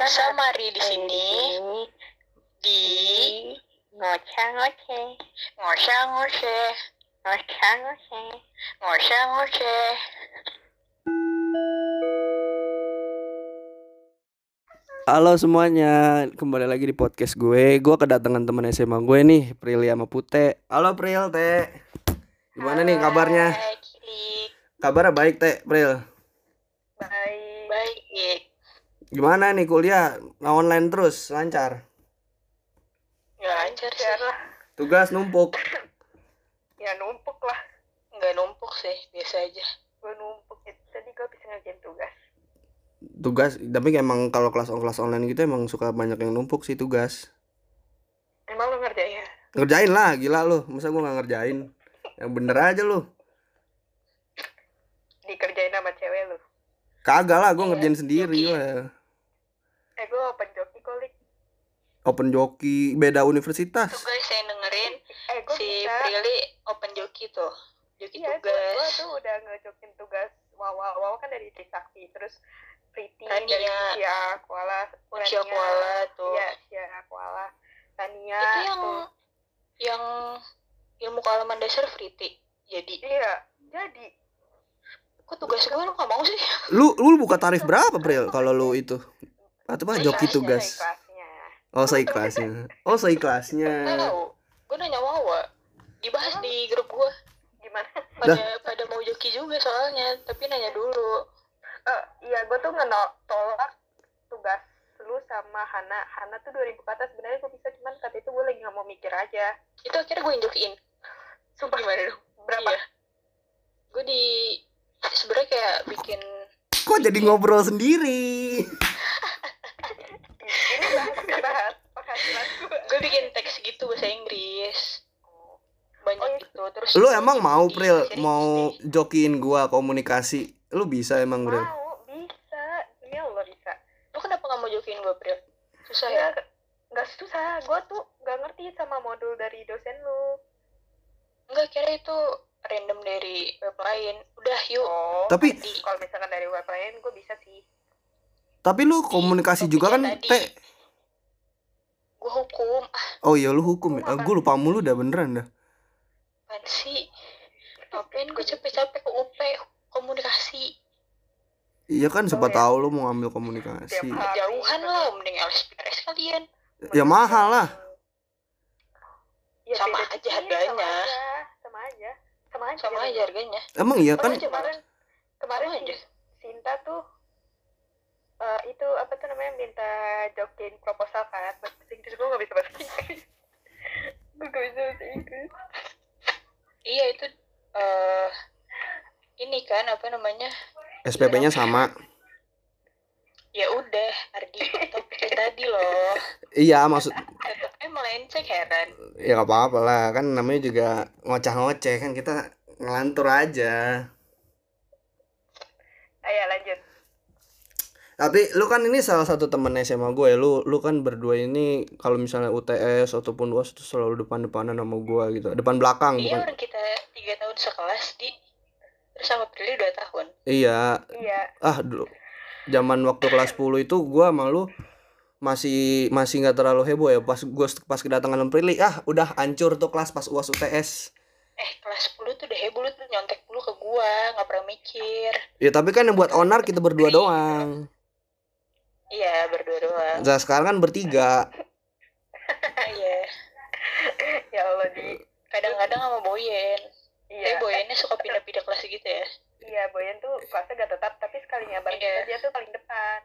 bersama Ri di sini di ngoceh ngoceh ngoseh ngoceh ngoceh ngoseh ngoseh. Halo semuanya, kembali lagi di podcast gue. Gue kedatangan teman SMA gue nih, Prilly sama Pute. Halo Pril, Teh. Gimana nih kabarnya? Hai, Cilik. Kabarnya baik, Teh, Pril. baik Baik. Gimana nih kuliah? Nah, online terus, lancar. Nggak lancar sih. lah Tugas numpuk. ya numpuk lah Nggak numpuk sih, biasa aja. gue numpuk itu tadi gue bisa ngerjain tugas Tugas, tapi emang kalau kelas kelas online gitu emang suka banyak yang numpuk sih tugas. emang lo ngerjain ya Ngerjain lah, gila lu. Masa gue nggak ngerjain? Yang bener aja lu. dikerjain sama cewek lu Kagak lah, gue Iya, ngerjain sendiri lah. Eh gue open joki kolik Open joki, beda universitas. Tuh guys, saya dengerin eh gue si bisa Prilly open joki tuh. Joki iya gue gue tugas. tuh udah ngejokin tugas wawa wawa kan dari Trisakti terus Priti Tania. dari Sia Kuala Uncia Kuala tuh. iya Sia Kuala Tania Itu yang tuh. yang ilmu kealaman dasar Friti. Jadi, iya jadi kok tugas gue lu nggak mau sih? Lu lu buka tarif berapa, Pril? Kalau lu itu? Atau apa joki tugas? Oh, seikhlasnya. Oh, seikhlasnya. tahu. Gue nanya Wawa. Dibahas di grup gue. gimana Pada pada mau joki juga soalnya, tapi nanya dulu. Eh, iya gue tuh ngenol tolak tugas lu sama Hana Hana tuh 2000 ke atas sebenarnya gue bisa cuman saat itu gue lagi nggak mau mikir aja Itu akhirnya gue yang jokiin. sumpah Gimana dong? berapa Iya. Gue di sebenarnya kayak bikin Kok jadi ngobrol sendiri? Bahas penghasilan gue bikin teks gitu bahasa Inggris. Banyak Oh, iya. gitu. Terus Lu emang mau, Pril, mau jokiin gua komunikasi? Lu bisa emang, Pril? mau bisa ini Allah bisa Lu kenapa gak mau jokiin gue, Pril? Susah ya? saya nggak susah gue tuh nggak ngerti sama modul dari dosen lu Enggak kira itu random dari web lain. Udah yuk. oh Tapi kalau misalkan dari web lain gue bisa sih tapi lu komunikasi juga kan. Teh? Gue hukum. Ah, Oh iya, lu hukum ya. Gua lupa mulu dah beneran dah. apaan sih? Ngapain gue capek-capek ke UP komunikasi? Iya kan, siapa Oh, tahu lu mau ngambil komunikasi. Hari. Jauhan lah, mending LSPRS kalian. Ya mahal lah. Ya, Sama aja dikit, harganya. sama aja sama aja sama aja Sama aja harganya. Emang iya kan? Kemarin kemarin aja. si Sinta tuh eh, itu apa tuh namanya minta jokin proposal kan bahasa Inggris gue gak bisa bahasa Inggris gue gak bisa bahasa Inggris Iya itu eh ini kan apa namanya? SPP-nya sama. Ya udah, Ardi topik tadi loh. Iya, maksud Tetapnya melenceng heran. ya gak apa-apa lah kan namanya juga ngoceh-ngoceh kan kita ngelantur aja ayo lanjut tapi lu kan ini salah satu temen SMA gue lu lu kan berdua ini kalau misalnya UTS ataupun UAS itu selalu depan-depanan sama gue gitu depan belakang Iya bukan? orang kita tiga tahun sekelas di. Terus sama Prilly dua tahun. iya. Iya. Ah dulu zaman waktu kelas 10 itu gue sama lu masih masih nggak terlalu heboh ya pas gue pas kedatangan Prilly ah udah hancur tuh kelas pas UAS UTS Eh kelas 10 tuh udah heboh lu tuh nyontek dulu ke gua, nggak pernah mikir. ya tapi kan yang buat onar kita berdua doang Iya berdua doang. nah sekarang kan bertiga Iya. ya Allah di Kadang-kadang sama Boyen. iya Tapi Boyennya suka pindah-pindah kelas gitu ya. iya Boyan tuh kelasnya gak tetap tapi sekalinya bareng Iya. dia tuh paling depan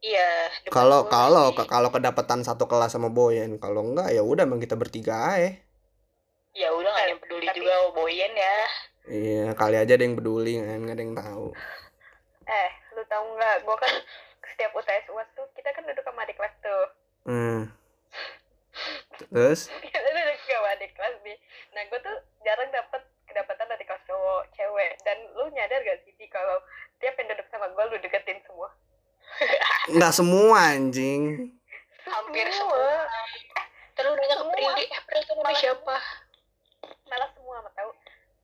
Iya. kalau kalau kalau kedapatan satu kelas sama Boyen kalau enggak ya udah emang kita bertiga aja Ya udah nggak ada yang peduli Tapi- juga sama Boyen ya. iya kali aja ada yang peduli kan nggak ada yang tahu eh lu tahu nggak gue kan setiap UTS UAS tuh kita kan duduk sama adik kelas tuh. Hmm. terus? Kita duduk sama adik kelas nih. Nah gue tuh jarang dapet kedapatan adik kelas cowok cewek. Dan lu nyadar gak sih Di, kalau tiap yang duduk sama gue lu deketin semua? Nggak semua anjing. Hampir semua. Terus eh Prilly itu namanya Malah siapa? malah semua mah tahu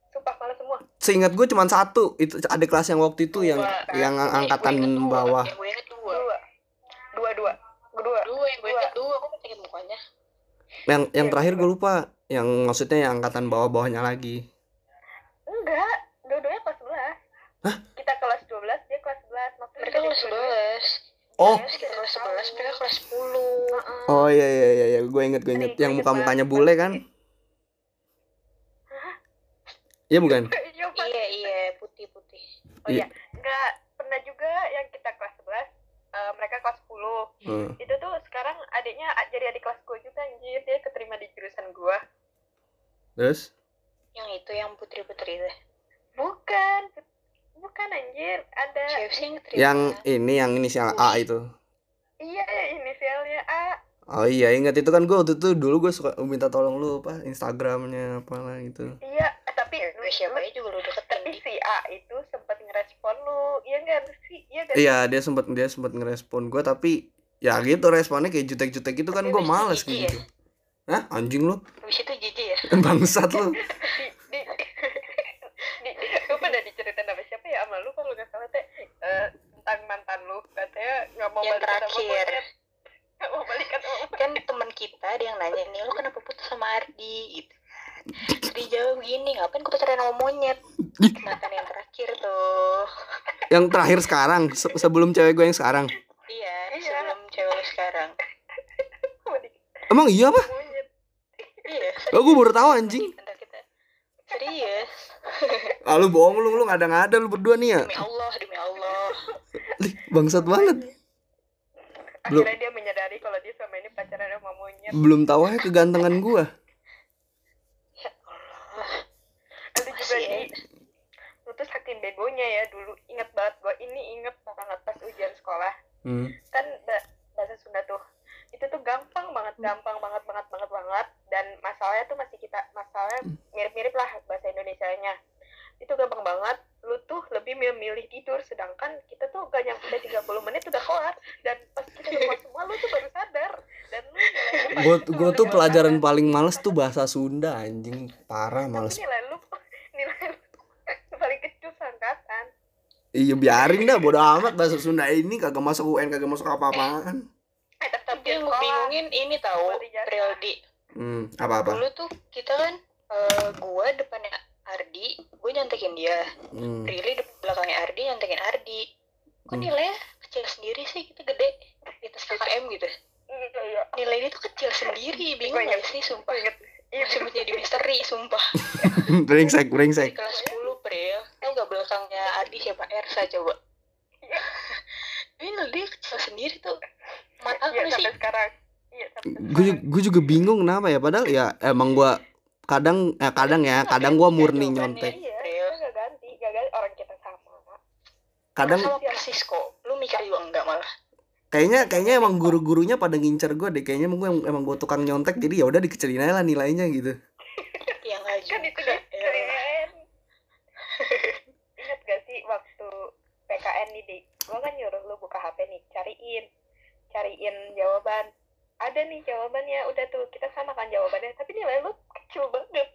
sumpah malah semua. Seingat gue cuma satu. Itu adik kelas yang waktu itu yang yang Eh, angkatan bawah. Eh, gue inget dua. dua yang gue inget dua, gue masih inget mukanya. Yang yang Iya, terakhir coba. gue lupa yang maksudnya yang angkatan bawah-bawahnya lagi Enggak, dua-duanya kelas 11. Hah? Kita kelas 12, dia kelas 11. Maksudnya Mereka kelas dua-duanya. 11. Oh. Kita kelas 11, mereka kelas 10. Heeh. oh iya iya iya, iya. gue inget gue inget yang muka mukanya bule kan Iya bukan Iya. Iya, iya, putih-putih. Oh iya, enggak pernah juga yang kita kelas 11, mereka kelas 10. Hmm. Itu tuh sekarang adiknya jadi adik kelas gue juga anjir, dia keterima di jurusan gua. terus Yang itu yang putri-putri itu. Bukan, bukan anjir, ada yang ini yang inisial A itu iya inisialnya A. oh iya ingat itu kan gue waktu itu dulu gue suka minta tolong lu apa Instagramnya apalah gitu Iya, eh, tapi lu, Gue siapa lu- aja juga lu deketin si A itu sempat ngerespon lu. Iya enggak sih? Iya enggak? iya dia sempat dia sempat ngerespon gue tapi ya gitu responnya kayak jutek-jutek gitu kan gue males ya? gitu Hah anjing lu Habis itu jijik ya? bangsat lu di, di, di, lu pada diceritain sama siapa ya sama lu kalau nggak salah teh eh, tentang mantan lu katanya nggak mau Yang sama mau balikan. Kan teman kita ada yang nanya nih, lu kenapa putus sama Ardi gitu. Terus dia jawab gini, ngapain gue pacaran sama monyet? Mantan yang terakhir tuh. yang terakhir sekarang se- sebelum cewek gue yang sekarang Iya, Iya. sebelum cewek lu sekarang. emang iya apa monyet Iya, oh, gue baru tahu anjing. Serius. ah lu bohong lu lu nggak ada nggak ada lu berdua nih ya Demi Allah, demi Allah. Lih, bangsat banget Belum. akhirnya dia menyadari kalau dia selama ini pacaran sama monyet belum tahu aja kegantengan gue Ya Allah. lu juga ya. lu tuh saking begonya ya dulu inget banget gua ini inget banget pas ujian sekolah hmm. kan ba- bahasa Sunda tuh itu tuh gampang banget gampang banget banget banget banget dan masalahnya tuh masih kita masalahnya mirip-mirip lah bahasa Indonesianya itu gampang banget lu tuh lebih memilih tidur sedangkan kita tuh gak nyampe 30 menit udah kelar. Dan pas kita keluar semua lu tuh baru sadar. Dan lu gue gue tuh pelajaran paling males tuh bahasa Sunda anjing. Parah Tapi males. nilai lu nilai lu paling kecil seangkatan. Iya biarin dah bodo amat. Bahasa Sunda ini kagak masuk UN kagak masuk apa-apaan. Eh, tapi, Tapi yang bingungin ini tahu. Priodi. hmm, apa-apa? Dulu tuh kita kan, eh gue depannya Ardi, gue nyantekin dia. hmm. Riri di belakangnya Ardi nyantekin Ardi. Kok Hmm. nilainya kecil sendiri sih, kita gede di atas KKM gitu. Iya, iya. Nilai dia tuh kecil sendiri, bingung Gua inget. gak sih, sumpah. Iya, Masih menjadi misteri, sumpah. brengsek Di brengsek kelas 10, Pril. Tau gak belakangnya Ardi siapa? Ersa coba. Iya. Ini nilai dia kecil sendiri tuh. Mata Iya apa sih? sekarang. Iya gue sekarang. gue juga bingung kenapa ya padahal ya emang gue kadang eh kadang ya kadang gue murni Jawabannya. nyontek Iya, ganti, ganti orang kita sama. kadang sama persis kok. Lu mikir juga enggak malah. kayaknya kayaknya emang guru-gurunya pada ngincer gue deh kayaknya emang gue emang, gue tukang nyontek jadi ya udah dikecilin aja lah nilainya gitu Yang aja. Kan itu dia keren. Ingat gak sih waktu PKN nih, Dik? Gua kan nyuruh lu buka HP nih, cariin. Cariin jawaban. Ada nih jawabannya, udah tuh kita samakan jawabannya, tapi nilai lu kecil banget.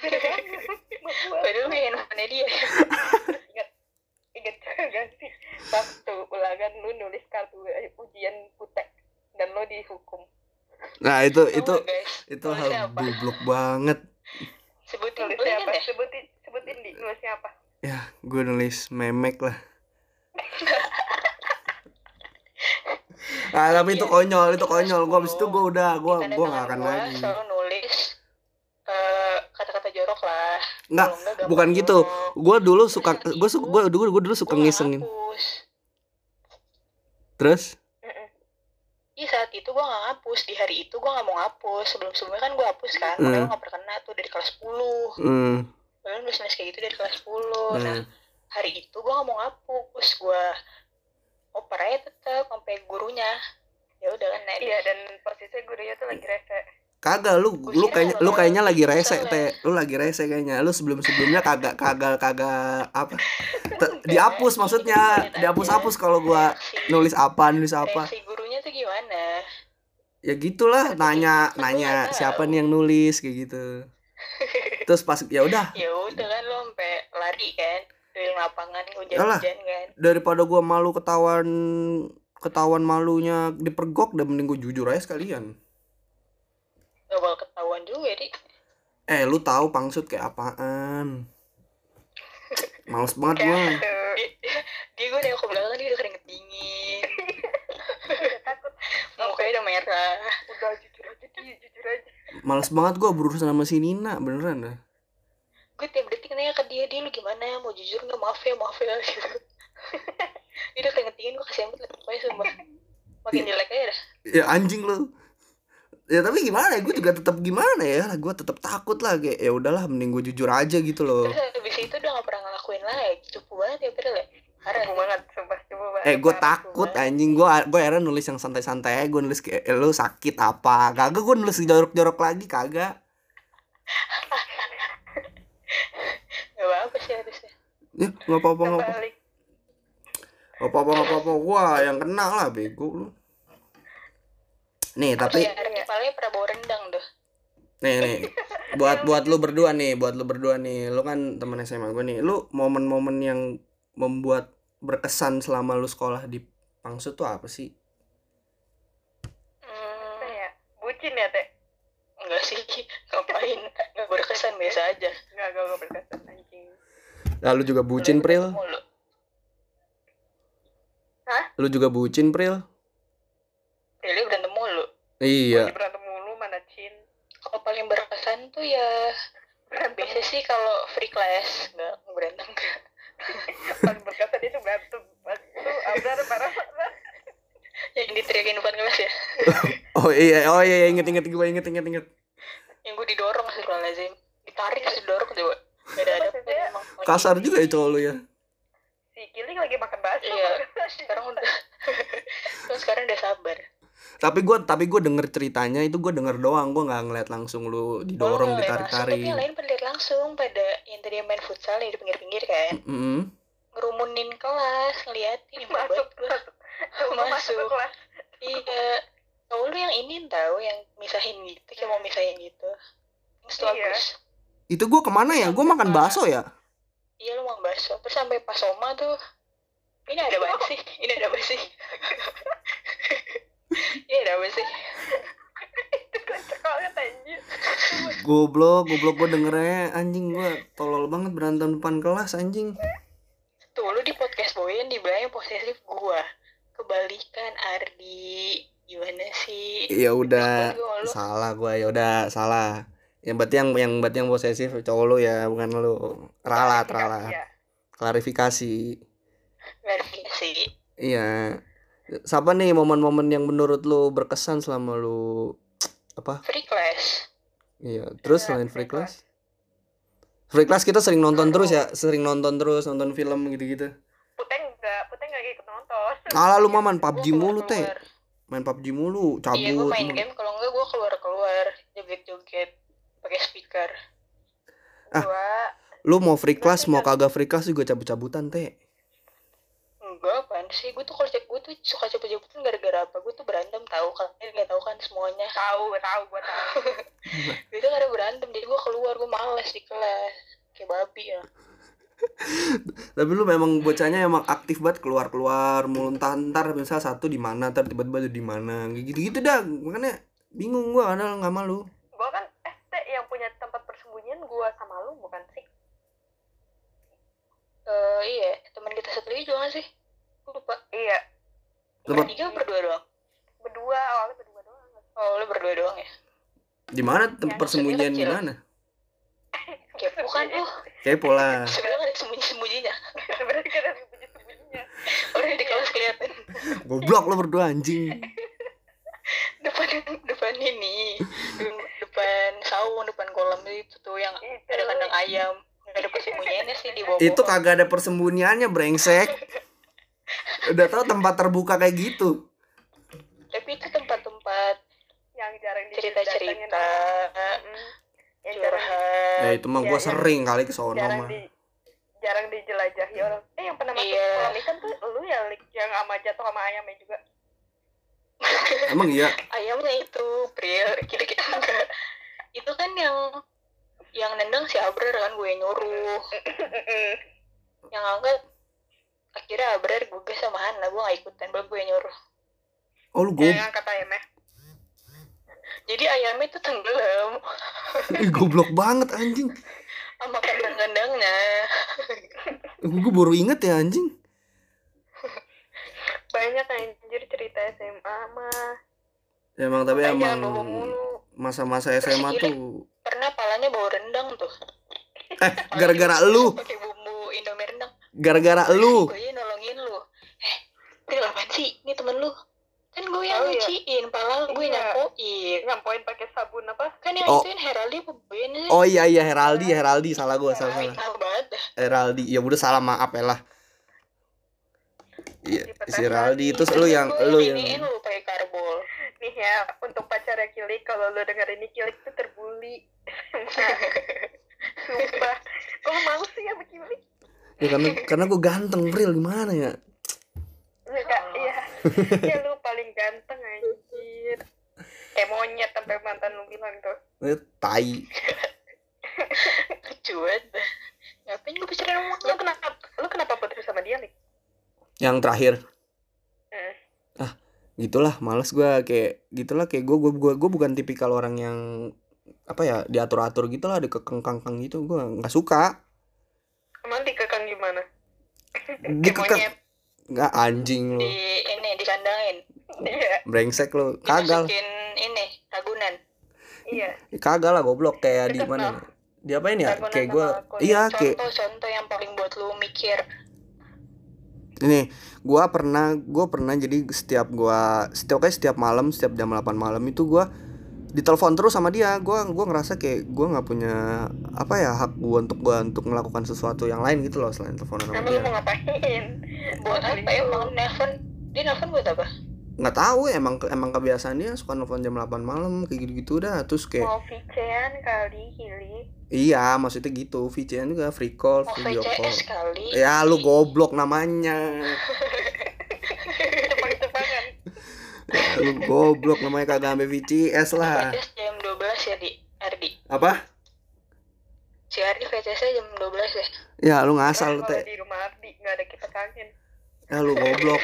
Beda banget sama gua. Padahal gue handphone dia. Ingat ingat gak sih waktu ulangan lu nulis kartu ujian putek dan lo dihukum nah itu itu guys? itu hal apa? goblok banget Sebutin nulisnya apa ya? sebutin sebutin di nulisnya apa ya gue nulis memek lah Ah tapi itu Iya. konyol, itu konyol. Gua abis itu gua udah, gua tangan gak akan lagi. selalu jorok lah. Nggak, enggak, bukan gitu. jorok. Gua dulu suka, gua suka, gua dulu, gua dulu suka Gua ngisengin. ngapus. Terus. Iya saat itu gua nggak ngapus di hari itu gua nggak mau ngapus sebelum sebelumnya kan gua hapus kan Hmm. makanya gua nggak pernah kena tuh dari kelas 10 hmm, Gua nulis kayak gitu dari kelas 10 nah hmm. hari itu gua nggak mau ngapus gua oper aja tetep sampai gurunya ya udah kan nah, iya dan posisinya gurunya tuh lagi rese kagak lu, Gua lu kira kayaknya, lu bakal kayaknya lagi rese teh, lu lagi rese kayaknya. Lu sebelum sebelumnya kagak kagak kagak apa? Te- dihapus maksudnya, dihapus-hapus kalau gua nulis apa, nulis apa. gurunya tuh gimana Ya gitulah, nanya gua nanya siapa nih yang nulis kayak gitu. Terus pas ya udah, ya udah kan lo sampai lari kan dari lapangan hujan-hujan kan daripada gua malu ketahuan ketahuan malunya dipergok dan mending gue jujur aja sekalian ketahuan juga, Di. eh lu tahu pangsut kayak apaan males banget gue Dia, dia gue nengok ke belakang, dia udah keringet dingin. takut Mukanya udah merah. udah jujur aja dia jujur aja males banget gue berurusan sama si Nina beneran dah Gue tiap detik nanya ke dia, dia lu gimana ya? Mau jujur nggak? Maaf ya, maaf ya. Gitu. dia udah keringet dingin, gue kasih amat lah. Pokoknya sumpah. Makin jelek aja dah. ya anjing lu ya tapi gimana ya? Gue juga tetap gimana ya? Gue tetap takut lah kayak ya udahlah mending gue jujur aja gitu loh. Terus habis itu udah gak pernah ngelakuin lagi. Cupu banget ya, Piril ya. Cukup banget sumpah cukup banget. Eh gue takut anjing. Gue gue akhirnya nulis yang santai-santai gue nulis kayak eh, lu sakit apa? Kagak gue nulis jorok-jorok lagi kagak. Gak apa-apa sih harusnya. ya nggak apa-apa nggak apa Kebalik. nggak apa-apa nggak apa-apa. Gue yang kena lah bego lu nih tapi kepalanya pernah bawa rendang tuh. nih nih. Buat buat lu berdua nih buat lu berdua nih. Lu kan teman SMA gue nih. Lu momen-momen yang membuat berkesan selama lu sekolah di Pangsut tuh apa sih? Hmm, ya? Bucin ya teh? Enggak sih. Ngapain? Gak berkesan biasa aja. nggak gak gak berkesan anjing. Lalu juga bucin Pril? Mulu. lu juga bucin Pril Really berantem mulu. iya. Lagi berantem mulu mana cin Kalau paling berkesan tuh ya berantem biasa sih kalau free class nggak berantem. Nggak. paling berkesan itu berantem. Pas itu abrar parah yang diteriakin depan kelas ya? Oh iya oh iya inget inget gue inget inget inget. Yang gue didorong lazim ditarik terus didorong coba. Ada ada kasar juga ya cowok lu ya si Kiling lagi makan bakso Iya. sekarang udah terus sekarang udah sabar tapi gue tapi gue denger ceritanya itu gue denger doang gue nggak ngeliat langsung lu didorong Oh, ditarik langsung, tapi tarik yang lain pada lihat langsung pada yang tadi yang main futsal yang di pinggir-pinggir kan? Ngerumunin kelas ngeliatin masuk masuk masuk. ke Masuk. kelas. Iya. Tau lu yang ini tahu yang misahin gitu kayak mau misahin gitu. Terus tuh Iya. Agus itu gue ke mana ya? Gue makan bakso ya iya lu mau bakso terus sampai pas Oma tuh ini ada apa sih ini ada apa sih ini ada apa sih itu kocak banget anjir goblok goblok gue dengernya anjing gue tolol banget berantem depan kelas anjing. Tuh lu di podcast boyan dibilangnya posesif gua. Kebalikan Ardi. Gimana sih? Ya udah salah gue ya udah salah. Yang berarti yang yang berarti yang posesif cowok lu ya bukan lu. Ralat ralat. Iya. klarifikasi. Verifikasi iya. Siapa nih momen-momen yang menurut lu berkesan selama lu apa? Free class iya terus Iya, selain free free class? Free class kita sering nonton terus ya sering nonton terus nonton film gitu-gitu. Puteng enggak Puteng enggak ikut nonton. Alah lu maman Gua PUBG mulu teh. Keluar-keluar. main PUBG mulu iya gua cabut main game kalau enggak gua keluar keluar. Joget joget pakai speaker. Ah. gua lu mau free class mau kagak free class juga cabut-cabutan teh enggak apaan sih? Gua tuh kalau cek gua tuh suka cepet-cepetan gara-gara apa? Gua tuh berantem tahu kalian nggak tahu kan semuanya. Tahu tahu gua tahu itu gara berantem jadi gua keluar gua males di kelas. Kayak babi ya. Tapi lu memang bocahnya emang aktif banget keluar keluar mulu ntar misal satu di mana ntar tiba-tiba ada di mana. Gitu gitu dah makanya bingung gua kadang nggak malu. Gua kan eh teh yang punya tempat persembunyian gua sama lu bukan sih? Eh iya teman kita satu lagi juga sih lupa. Iya. Tempat- tiga berdua doang? Berdua awalnya berdua doang. Oh lu berdua doang ya? Di mana tempat persembunyian di mana? Kepo kan lu kepo lah. Sebenarnya kan ada sembunyi sembunyinya berarti kan ada sembunyi sembunyinya orang di kelas kelihatan. Goblok lu berdua anjing. Depan depan ini. Depan saung depan kolam itu tuh yang itu. ada kandang ayam. Ada persembunyiannya sih di bawah itu kagak ada persembunyiannya brengsek udah tau tempat terbuka kayak gitu. Tapi itu tempat-tempat yang jarang cerita-cerita. Mm. yang jarang curhat. Ya itu mah gua iya. sering kali ke sono jarang mah. di jarang dijelajahi orang. Eh yang pernah masuk Iya. kolam ikan tuh lu ya Lik, yang sama jatuh sama ayamnya juga. Emang iya? Ayamnya itu Pril kira-kira enggak. Itu kan yang yang nendang si Abrar kan gue nyuruh. Yang angkat akhirnya Abrar gue sama Hana gue gak ikutan baru gue yang nyuruh. Oh lu yang goblok ngangkat ayamnya. Jadi ayamnya tuh tenggelam. Ih, goblok banget anjing. Sama kandang-kandangnya gue baru inget ya anjing. Banyak anjir cerita SMA mah. Ya, emang tapi Makanya emang masa-masa SMA Terus tuh pernah palanya bau rendang tuh. Eh gara-gara lu. pakai bumbu indomie rendang gara-gara lu. gue ya nolongin lu. Eh ini apaan sih? Ini temen lu. Kan gue yang Oh, iya. nyuciin pala gue Iya. nyampoin. Nyampoin pakai sabun apa? Kan yang Oh. ituin Heraldi nih oh iya iya Heraldi Heraldi. Salah gue salah salah. Heraldi. Ya udah salah maaf ya lah iya si Heraldi. Itu lu yang Gue lu yang lu pakai karbol. Nih ya untuk pacarnya Kilik kalau lu denger ini Kilik tuh terbuli sumpah. Kok mau sih sama Kilik ya karena karena gue ganteng Bril gimana ya? Lu iya. Ya lu paling ganteng anjir. Kayak monyet sampai mantan lu bilang tuh. Eh, tai. Dah. ngapain gue pacaran sama lu kenapa lu kenapa putus sama dia nih yang terakhir. Eh. ah gitulah males gue kayak gitulah kayak gue gue gue gue bukan tipikal orang yang apa ya diatur atur gitulah dikekang kangkang gitu gue nggak suka kayak dikekang monyet. Nggak anjing lu. Di ini dikandangin. Iya. Brengsek lu. Kagak. dimasukin ini ragunan iya. Kagak lah goblok. Kayak di mana? di apain ya? Ragunan kayak gue iya kayak contoh-contoh yang paling buat lu mikir. Ini gua pernah gua pernah jadi setiap gua setiap kayak setiap malam setiap jam 8 malam itu gua ditelepon terus sama dia. Gua gua ngerasa kayak gua nggak punya apa ya hak gua untuk gua untuk melakukan sesuatu yang lain gitu loh selain teleponan sama emang dia. mau ngapain? Buat Mau apa emang nelfon dia nelfon buat apa? Nggak tahu emang emang kebiasaan dia suka nelfon jam 8 malam kayak gitu gitu dah. Terus kayak mau VC-an kali Hili. Iya maksudnya gitu. VCN juga free call mau video call. VCS kali. Ya lu goblok namanya lu goblok namanya kagak sampai VCS lah. VCS jam 12 ya di? Ardi apa? Si Ardi VCS jam 12 ya? Ya lu ngasal kalau teh di rumah Ardi nggak ada kipas angin ya lu goblok.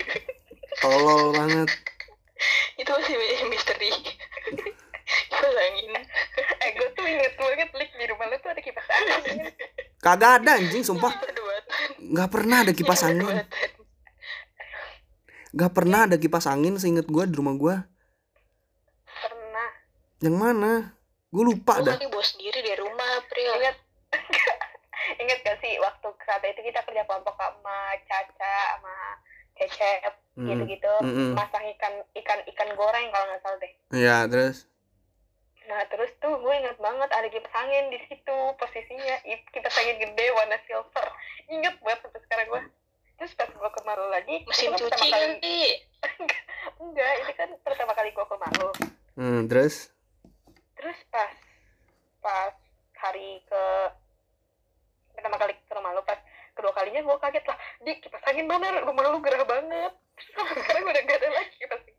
Tolol banget. Itu masih misteri. Bayangin. Eh gue tuh inget banget lik. Di rumah lu tuh ada kipas angin. Kagak ada anjing sumpah. Nggak pernah ada kipas angin Nggak pernah ada kipas angin seinget gue di rumah gue pernah. Yang mana? Gue lupa Lu dah. kali bawa sendiri di rumah April inget inget gak sih waktu saat itu kita kerja kelompok sama Caca sama Cecep Hmm, gitu-gitu. Mm-mm. masang ikan ikan ikan goreng kalau nggak salah deh. Ya terus? Nah terus tuh gue inget banget ada kipas angin di situ posisinya kipas angin gede warna silver. Inget banget sampai sekarang gue terus pas gue ke Malu lagi mesin cuci kali kali. Enggak ini kan pertama kali gue ke Malu. Hmm, terus? Terus pas pas hari ke pertama kali ke rumah lu pas kedua kalinya gue kaget lah. Di kipas angin mana rumah lu gerah banget. Terus sekarang udah gak ada lagi kipas angin.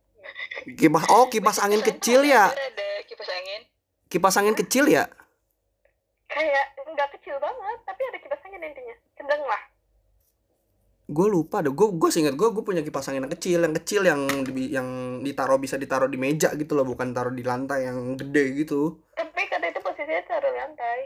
Kipas oh kipas angin kecil ya? ada kipas angin. Kipas angin kecil ya? Kayak nggak kecil banget tapi ada kipas angin intinya. Sedang lah gue lupa deh. Gue gue seinget gue gue punya kipas angin yang kecil yang kecil yang di- yang ditaruh bisa ditaruh di meja gitu loh bukan taruh di lantai yang gede gitu. Tapi kata itu posisinya taruh di lantai.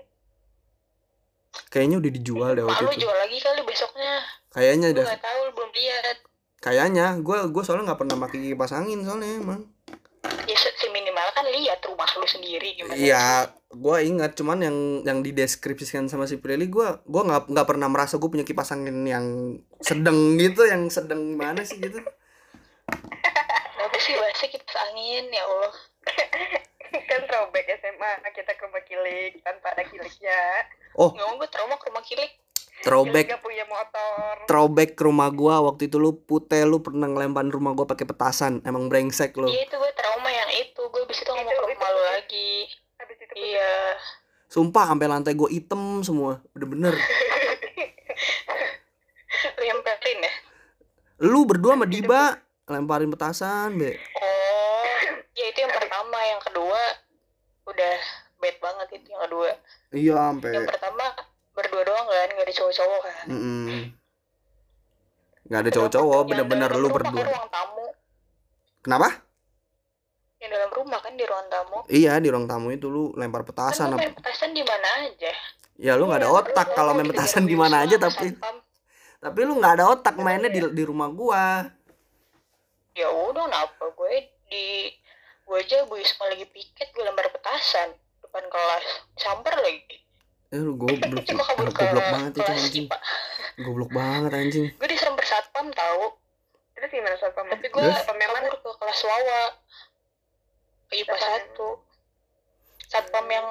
Kayaknya udah dijual deh waktu itu. jual lagi kali besoknya. Kayaknya Gue dah. gak tahu lu belum lihat. Kayaknya gue gue soalnya nggak pernah pakai kipas angin soalnya emang Ya si minimal kan lihat rumah lu sendiri gimana Iya, gue ingat cuman yang yang dideskripsikan sama si Prilly gue gue nggak nggak pernah merasa gue punya kipas angin yang sedang gitu, yang sedang mana sih gitu. Apa sih bahasa kipas angin ya Allah. Kan throwback SMA kita ke rumah kilik tanpa ada kiliknya. Oh, Nggak mau gue trauma ke rumah kilik throwback. Punya motor. Throwback ke rumah gue waktu itu lu pute lu pernah ngelempar rumah gue pakai petasan, emang brengsek lu. Iya itu gue trauma yang itu. Gue bisa tuh Itu- ke rumah lu lagi. Habis itu Iya. Sumpah sampai lantai gue item semua, bener-bener. Lemperin ya? Lu berdua sama Diba lemparin petasan, be. Oh Ya itu yang pertama. Yang kedua Udah bad banget itu yang kedua. Iya, sampai Yang pertama Berdua doang kan Gak ada cowok-cowok kan. Mm-mm. nggak ada cowok-cowok bener-bener lu berdua. kan ruang tamu. Kenapa? Yang dalam rumah kan di ruang tamu. Iya di ruang tamu itu lu lempar kan petasan apa? main petasan di mana aja. Ya lu nggak ada Iya, otak kalau main petasan di mana aja tapi tapi lu nggak ada otak mainnya di di rumah gua. Ya udah kenapa gue di gue aja Bu Isma lagi piket gue lembar petasan depan kelas. Samper lagi eh lu goblok itu gue kabur ke goblok banget itu anjing. Goblok banget anjing. Gue disamper satpam tahu terus gimana satpam tapi gue kabur ke kelas Wawa. Ke IPA satu. satpam yang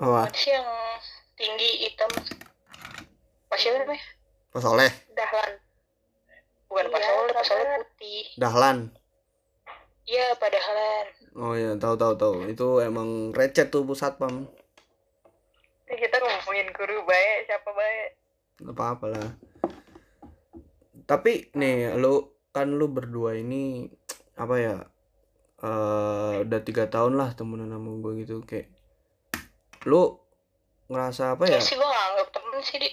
oh sih yang tinggi hitam. Pak siapa namanya? Pak Soleh. Dahlan. Bukan Pak Iya, Soleh Pak Soleh sabar. putih. Dahlan. Iya padahal oh ya tahu tahu tahu itu emang recet tuh bu satpam Kita ngomongin guru baik siapa baik. Nggak apa apa lah. Tapi nih lu kan lu berdua ini apa ya eh udah tiga tahun lah temenan sama gue gitu kayak lu ngerasa apa ya? Ya sih gue nggak anggap temen sih di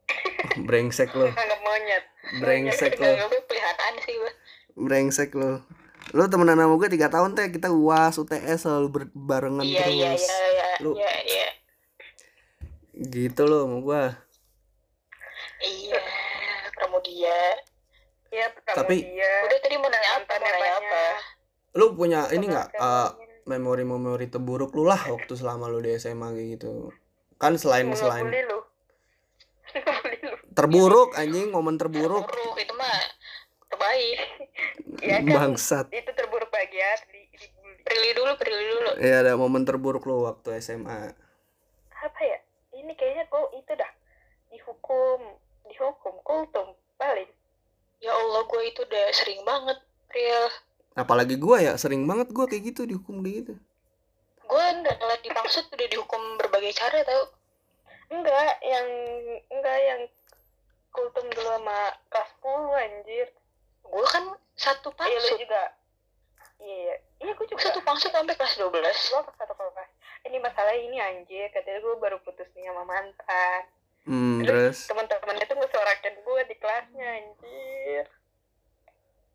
brengsek lo anggap monyet. Brengsek lo nganggapnya peliharaan sih gue brengsek lo lu temenan sama gue tiga tahun teh. Kita uas UTS selalu barengan iya iya terus. iya iya Lu- iya iya gitu lo sama gue iya Pramudia ya pertama Tapi- dia udah tadi mau nanya apa? Mau nanya apa? Lu punya ini nggak eh, banyak. memori-memori terburuk lu lah waktu selama lu di SMA gitu? Kan selain Nggak selain lu. Lu. terburuk anjing momen terburuk. Buruk itu mah terbaik. Ya kan? Bangsat. Itu terburuk dibully Prilly dulu Prilly dulu. Ya ada momen terburuk lu waktu SMA apa ya ini kayaknya kok itu dah. Dihukum dihukum kultum paling. Ya Allah gue itu udah sering banget real apalagi gua ya sering banget gua kayak gitu dihukum kayak gitu. Gue udah ngeliat di pangsut udah dihukum berbagai cara tau. Enggak yang enggak yang kultum dulu sama kelas 10 anjir. Gue kan satu iya lu pangsut juga. Iya iya. Iya gue juga. Satu pangsut sampai kelas 12 gua ke satu kelas ini masalah ini anjir katanya. Gue baru putus nih sama mantan. Hmm, terus teman-temannya tuh ngesorakin gue di kelasnya anjir.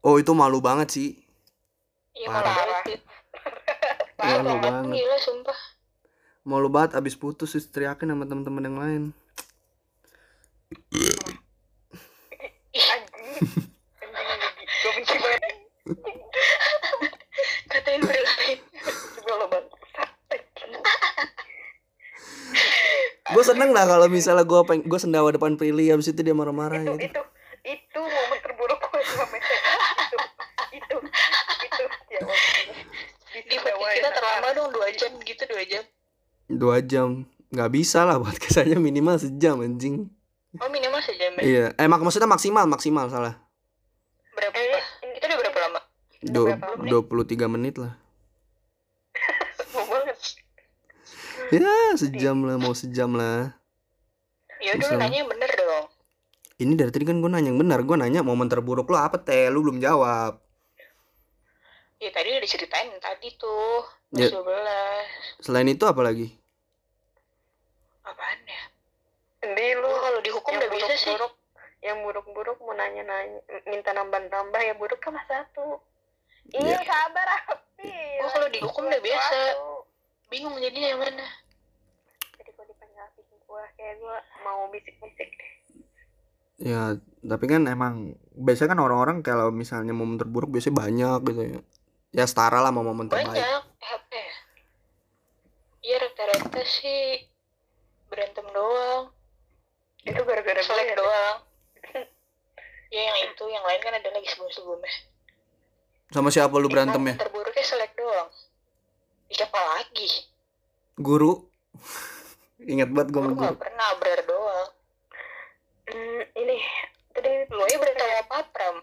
Oh itu malu banget sih. Iya Parah. malah banget. Malu Parah. banget. gila sumpah. Malu banget abis putus terus teriakin sama teman-teman yang lain. Katain berlain juga lo banget gue seneng lah kalau misalnya gue peng gue sendawa depan Prilly abis itu dia marah-marah itu gitu. itu itu momen terburuk gue sama itu itu itu ya di podcast kita terlama dong dua jam gitu dua jam. Dua jam. Nggak bisa lah buat kesannya minimal sejam anjing. Oh minimal sejam ya? Iya. Eh mak maksudnya maksimal maksimal salah. Berapa? Eh, kita udah berapa lama? Dua puluh tiga menit lah mau banget ya sejam lah mau sejam lah. Ya udah nanya yang bener dong. Ini dari tadi kan gue nanya yang benar gue nanya momen terburuk lo apa teh lu belum jawab. Ya tadi udah diceritain tadi tuh Ya. kelas 12 selain itu apa lagi? Apaan ya? Endi lu kalau dihukum udah bisa sih. buruk-buruk yang buruk-buruk mau nanya-nanya minta nambah-nambah ya buruk kan satu. Iya Ya. sabar api Gua kalau dihukum udah biasa. Bingung jadinya yang mana. Jadi gue dipanggil api gue kayak gue mau bisik-bisik deh. Ya tapi kan emang biasanya kan orang-orang kalau misalnya momen terburuk biasanya banyak gitu ya. Ya setara lah sama momen terbaik. Banyak eh apa ya? Iya rata-rata sih berantem doang. Itu gara-gara selek ya doang. Ya yang itu yang lain kan ada lagi sebelum-sebelumnya. Sama siapa lu berantem ya? terburuknya selek doang siapa lagi? Guru. Ingat banget gue guru. gak pernah berer doang. Hmm, ini tadi lu aja berantem sama papram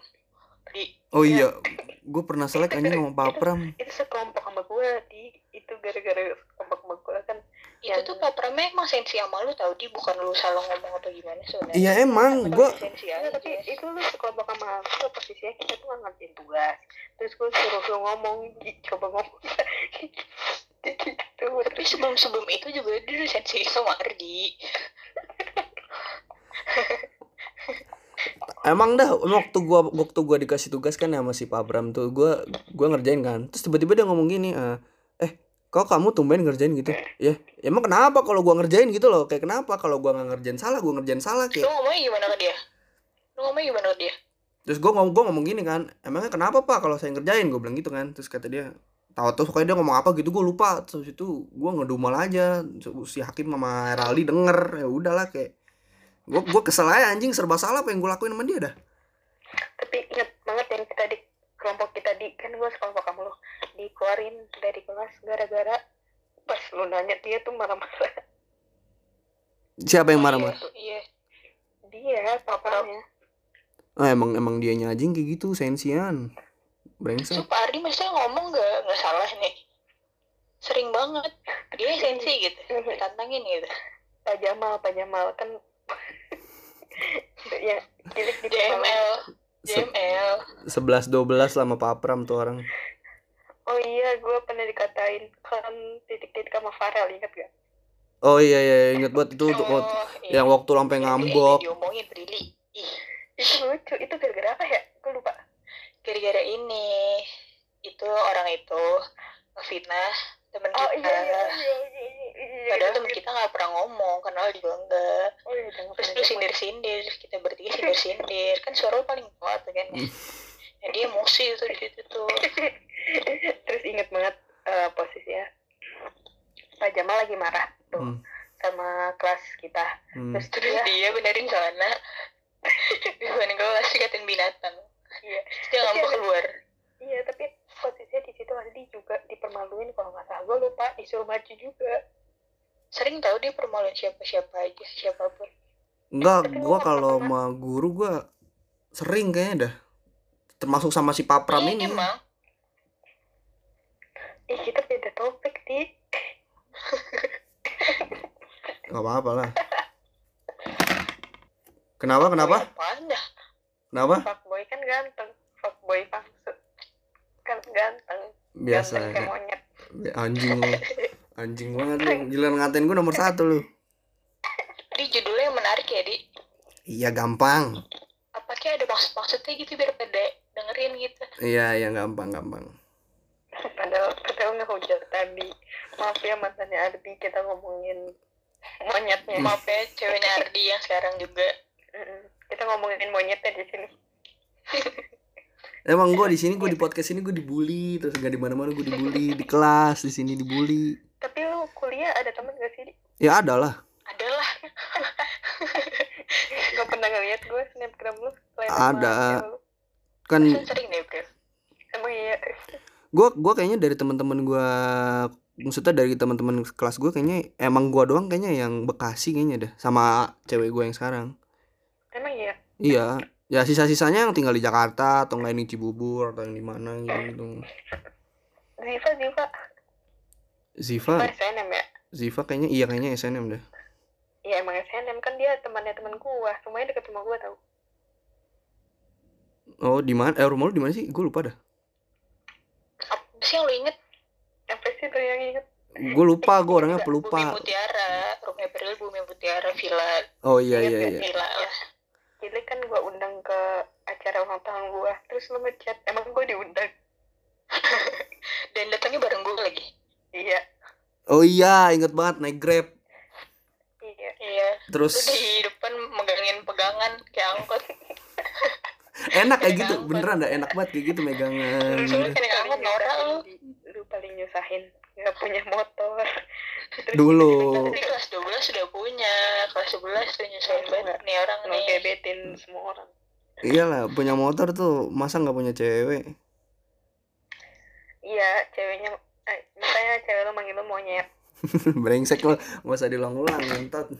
di oh iya gue pernah selek anjing sama papram itu sekelompok sama gue di itu gara-gara sekelompok sama gue kan itu Yang- tuh papramnya emang sensi sama lu tau di? Bukan lu salah ngomong atau gimana sebenarnya. Iya emang. Gue sensi aja. Tapi itu lu sekelompok sama aku posisinya kita tuh nggak ngertiin tugas. Terus gue suruh lu ngomong coba ngomong. Gitu. Tapi sebelum sebelum itu juga dia udah sensi sama Ardi. Emang dah waktu gua waktu gua dikasih tugas kan sama si Pak Bram tuh gua gua ngerjain kan. Terus tiba-tiba dia ngomong gini eh kok kamu tumben ngerjain gitu? Ya emang kenapa kalau gua ngerjain gitu loh? Kayak kenapa kalau gua nggak ngerjain salah gua ngerjain salah Lu kayak ngomongnya gimana ke dia? Lu ngomongnya gimana ke dia? terus gua ngomong gua ngomong gini kan emangnya kenapa pak kalau saya ngerjain? Gua bilang gitu kan. Terus kata dia tahu tuh pokoknya dia ngomong apa gitu gua lupa. Terus itu gua ngedumel aja. Si Hakim sama Rali denger ya udahlah kayak gua gua kesel aja anjing serba salah apa yang gua lakuin sama dia dah. Tapi inget banget yang kita di kelompok kita di kan gue sekelompok kamu lo dikeluarin dari kelas gara-gara pas lu nanya dia tuh marah-marah siapa yang Oh, marah-marah Iya. dia papanya Ah, emang emang dianya anjing kayak gitu sensian brengsek Su Pak Ardi maksudnya ngomong gak, nggak salah nih. Sering banget. Dia sensi gitu. Tantangin gitu. Pak Jamal Pak Jamal kan ya cilik di JML. Se- JML. 11 12 sama Pak Pram tuh orang. Oh iya gue pernah dikatain kan titik-titik sama Farel inget gak? Oh iya iya inget banget. Itu Oh, iya. yang waktu sampai Dia- ngambok. dia Diomongin Prilly. Ih, itu lucu. Itu gara-gara apa ya? Gue lupa. Gara-gara ini. Itu orang itu fitnah temen oh kita. iya iya iya iya iya iya Padahal temen kita nggak pernah ngomong, kenal juga enggak. oh iya jangan Terus lu nyebut. sindir-sindir, kita bertiga sindir-sindir. Kan suara lu paling kuat kan ya. Dia emosi tuh di situ tuh. terus inget banget eh, posisinya Pak Jamal lagi marah tuh Hmm. sama kelas kita Hmm. terus Terus dia dia benerin sana. Depan kelas dikatain binatang. iya Terus dia ngambek keluar. iya tapi posisinya di situ Ardi juga dipermaluin kalau nggak salah gue lupa disuruh maju juga. Sering tahu dia permaluin siapa-siapa aja, siapa pun. enggak gua nggak kalau sama guru gua sering kayaknya dah. Termasuk sama si Pak Pram Iya, ini. emang. ih kita beda topik di nggak apa-apa lah. Kenapa kenapa? Kenapa? Fuckboy kan ganteng. Fuckboy maksud kan ganteng. Biasa ganteng kayak monyet. Anjing anjing banget lu. Gila ngatain gua nomor satu lu. Di judulnya yang menarik ya, Di. iya gampang. Apa kayak ada maksud-maksudnya gitu biar pada dengerin gitu. iya iya gampang gampang. Padahal padahal ngehujat tadi. Maaf ya mantannya Ardi kita ngomongin monyetnya. Maaf ya, ceweknya Ardi yang sekarang juga. Kita ngomongin monyetnya di sini. Emang gue di sini gue di podcast ini gue dibully terus gak di mana mana gue dibully di kelas di sini dibully tapi lu kuliah ada temen gak sih ya ada lah Adalah. gak pernah ngeliat gue snapgram lu Ada. sama cewek lu. kan Sering deh, Bro. emang iya gue gua kayaknya dari teman-teman gue maksudnya dari teman-teman kelas gue kayaknya emang gue doang kayaknya yang Bekasi kayaknya dah sama cewek gue yang sekarang emang iya iya ya sisa-sisanya yang tinggal di Jakarta atau nggak yang di Cibubur atau yang di mana gitu Ziva Ziva Ziva Ziva SNM ya? Ziva kayaknya iya kayaknya SNM dah Iya emang SNM kan dia temannya teman gua. Rumahnya deket rumah gua tau. Oh di mana? Eh rumah lu di mana sih? Gue lupa dah. Apa sih yang lu inget? apa sih tuh yang inget? Gue lupa gue orangnya Bumi pelupa. Mutiara. Rumah April Bumi Mutiara Villa. oh iya iya iya. Villa? Lah. jadi kan gua undang ke acara ulang tahun gua. Terus lu ngechat. Emang gua diundang? Dan datangnya bareng gue lagi. Iya oh iya inget banget naik grab iya Iya. terus Lu di depan megangin pegangan kayak angkot. enak kayak gitu angkot. beneran dah enak banget kayak gitu megangan Terus lu kayak angkot norak lu. lu paling nyusahin nggak punya motor Terus Dulu. Tapi kelas 12 sudah punya. Kelas 11 tuh nyusahin banget nih orang nih. ngegebetin semua orang iyalah punya motor tuh masa nggak punya cewek iya ceweknya eh, makanya cewek lu manggil lu monyet brengsek lo nggak usah diulang-ulang ngentot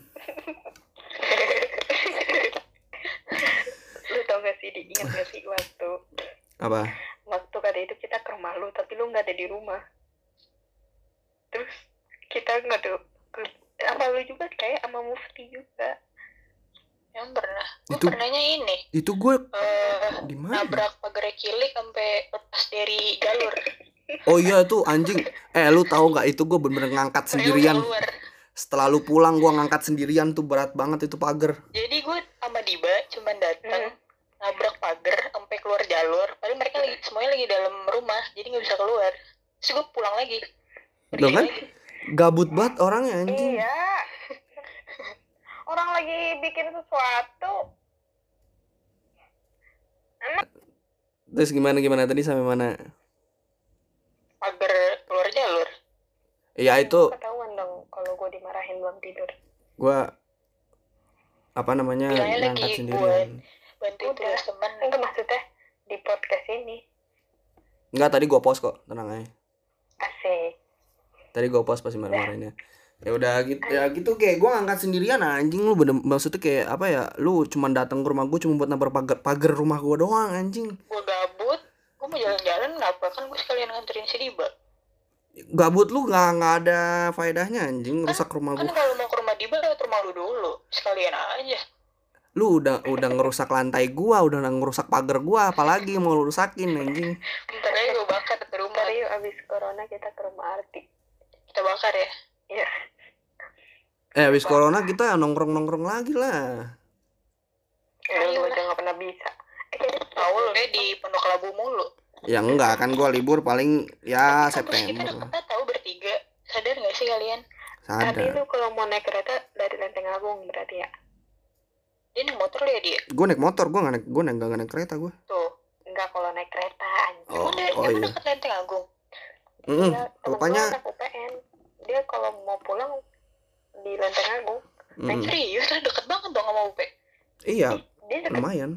lu tau gak sih diingat gak sih waktu apa waktu kali itu kita ke rumah lu tapi lu nggak ada di rumah terus kita nggak ada apa lu juga kayak sama mufti juga Yang pernah. Gue Itu- pernahnya ini. itu gue di mana nabrak pagar kilik sampai lepas dari jalur. Oh iya itu anjing eh lu tahu nggak itu gue bener-bener ngangkat sendirian Keluar. setelah lu pulang gue ngangkat sendirian tuh berat banget itu pagar Jadi gue sama Diba cuman datang Hmm. nabrak pagar sampai keluar jalur padahal mereka lagi semuanya lagi dalam rumah jadi nggak bisa keluar terus gue pulang lagi Loh kan? lagi. Gabut banget orangnya anjing. Iya. Orang lagi bikin sesuatu. Terus gimana gimana tadi sampai mana? Pagar keluar jalur Ya itu Ketahuan dong kalau gue dimarahin belum tidur. gua apa namanya Bilangnya ngangkat lagi sendirian. bantu Udah. teman Itu maksudnya di podcast ini. Enggak tadi gua post kok, tenang aja. Asik. Tadi gua post pasti marah-marahinnya. Ya udah gitu ya gitu kayak gua ngangkat sendirian anjing lu bener maksudnya kayak apa ya? Lu cuman datang ke rumah gua cuma buat nabrak pagar, pagar rumah gua doang anjing. gue gue mau jalan-jalan kenapa kan gue sekalian nganterin si Diba Gabut lu nggak nggak ada faedahnya anjing rusak rumah kan gua. kalau mau ke rumah Diba lewat rumah lu dulu sekalian aja Lu udah udah ngerusak lantai gua, udah ngerusak pagar gua, apalagi mau lu rusakin anjing. bentar aja gue bakar ke rumah Ntar yuk abis corona kita ke rumah Arti. kita bakar ya Iya. Eh habis corona kita nongkrong-nongkrong lagi lah. Udah Ayo gue lah. aja gak pernah bisa. Kayaknya tahu lu deh di Pondok Labu mulu Ya enggak kan gua libur paling ya kampus kita September. deket tahu bertiga sadar gak sih kalian Tapi Sadar. lu kalau mau naik kereta dari Lenteng Agung berarti ya? dia naik motor lu ya dia Gue naik motor, gue nggak naik, gue naik, nggak naik kereta gue. tuh Enggak kalau naik kereta anjing. Oh, dia oh iya. deket Lenteng Agung Mm, Iya, temen rupanya, UPN. Dia kalau mau pulang di Lenteng Agung, mm, serius lah deket banget dong sama UP iya, dia deket lumayan.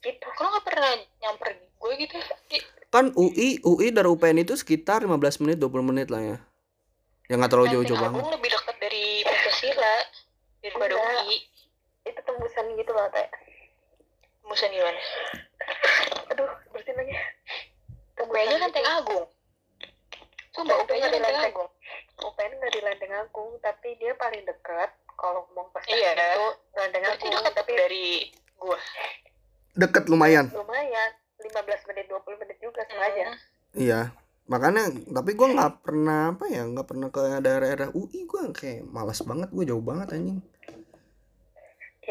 Gitu. kalau nggak pernah nyamper gue gitu Kan UI, UI dari UPN itu sekitar 15 menit, 20 menit lah ya. Ya nggak terlalu jauh-jauh banget. Agung lebih dekat dari Pancasila daripada Enggak. UI Itu tembusan gitu loh, Teh. Musa gimana? Aduh, bersihin lagi. UP aja Lenteng Agung Sumpah UPN Lenteng Lenteng Agung UPN nggak di Lenteng Agung, tapi dia paling dekat kalau mau ke Iya. itu Lenteng Berarti Agung, dekat tapi dari gua Deket lumayan. lumayan 15 menit 20 menit juga sama aja. Hmm. Iya. Makanya, tapi gue nggak pernah apa ya, nggak pernah ke daerah-daerah UI. Gue kayak malas banget, gue jauh banget anjing.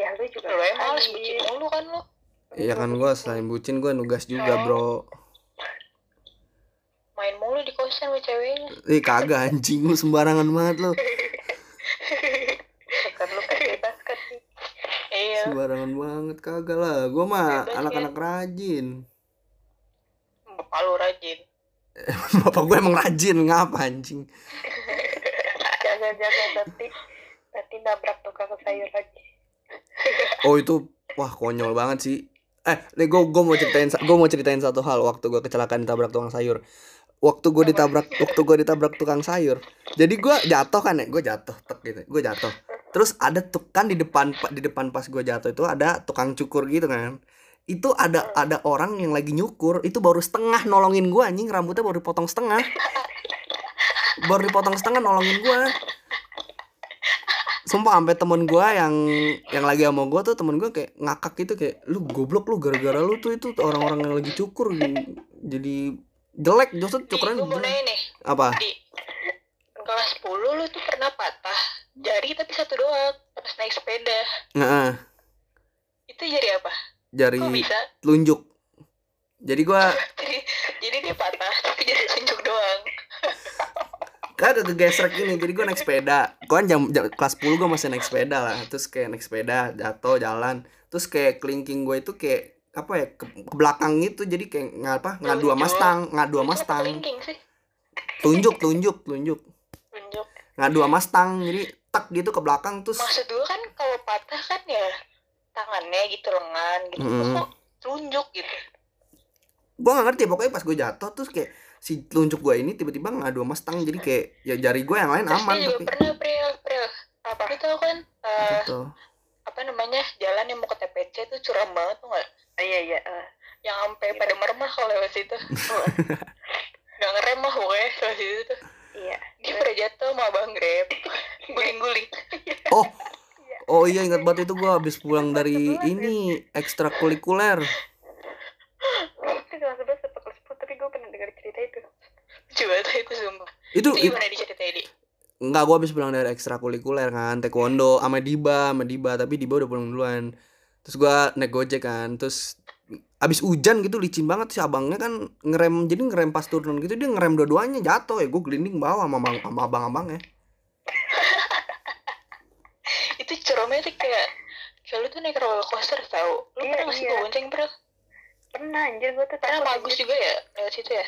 Ya lu juga Lu ngapain? bucin mulu kan lu Iya kan gue selain bucin gue nugas juga bro. Main mulu di kosan sama ceweknya Ih kagak anjing lu sembarangan banget lu. Lu kan sih. Iya Sembarangan banget kagak lah. Gue mah Bebas, anak-anak rajin. Bapak lu rajin Bapak gue emang rajin ngapa anjing? Jaga-jaga nanti nanti nabrak tukang sayur lagi. Oh itu wah konyol banget sih. Eh, nih gue gue mau ceritain gue mau ceritain satu hal waktu gue kecelakaan ditabrak tukang sayur. Waktu gue ditabrak waktu gue ditabrak tukang sayur. Jadi gue jatuh kan ya, gue jatuh tek gitu. Gue jatuh. Terus ada tuh kan di depan di depan pas gue jatuh itu ada tukang cukur gitu kan. Itu ada ada orang yang lagi nyukur, itu baru setengah nolongin gue anjing, rambutnya baru dipotong setengah. Baru dipotong setengah nolongin gue. Sumpah sampai temen gua yang yang lagi sama gua tuh temen gua kayak ngakak gitu kayak lu goblok lu gara-gara lu tuh itu orang-orang yang lagi cukur jadi jelek justru Di, cukuran gue mau jelek. nanya nih apa Di kelas 10 lu tuh pernah patah Jari tapi satu doang Pas naik sepeda. Nah Itu jari apa? jari Kok bisa? telunjuk. Jadi gua Jadi, jadi dia patah Tapi jari tunjuk doang. Kagak kegesrek ini jadi gua naik sepeda. Gua kan jam, jam kelas 10 gua masih naik sepeda lah. Terus kayak naik sepeda jatuh jalan. Terus kayak kelingking gua itu kayak apa ya ke, ke belakang gitu. Jadi kayak ngapa ngadu sama Telunjuk. stang ngadu sama Itu apa stang kelingking sih? tunjuk tunjuk tunjuk Tunjuk ngadu sama stang jadi tak gitu ke belakang terus Maksud gue kan kalau patah kan ya Tangannya gitu lengan gitu Mm-mm. Kok tunjuk gitu gue gak ngerti pokoknya pas gue jatuh terus kayak si telunjuk gue ini tiba-tiba ngadu sama stang jadi kayak ya jari gue yang lain Terus aman dia juga tapi pernah Pril Pril Apa? Tau kan gitu Apa namanya Jalan yang mau ke TPC tuh curam banget tuh gak? Oh, iya iya. eh. Yang sampai pada merem lah kalau lewat situ Gak ngerem lah pokoknya lewat situ tuh Iya. Dia pada jatuh sama abang Grab. Guling-guling. Oh. Oh iya ingat banget itu gue habis pulang dari ini ekstrakurikuler. Itu kelas 11 atau kelas 10 tapi gue pernah dengar cerita itu. Coba tuh itu sumpah. Itu, gimana diceritain di? enggak gue habis pulang dari ekstrakurikuler kan taekwondo sama Diba sama Diba tapi Diba udah pulang duluan. Terus gua naik gojek kan terus abis hujan gitu licin banget sih abangnya kan ngerem jadi ngerem pas turun gitu dia ngerem dua-duanya jatuh ya. Gue gelinding bawah sama abang sama abang-abangnya. Itu ceromnya tuh kayak kayak lu tuh naik roller coaster tau. Lu Iya, pernah nggak sih iya. bonceng bro? Pernah anjir gue tuh pernah bagus anjir. juga ya lewat situ ya?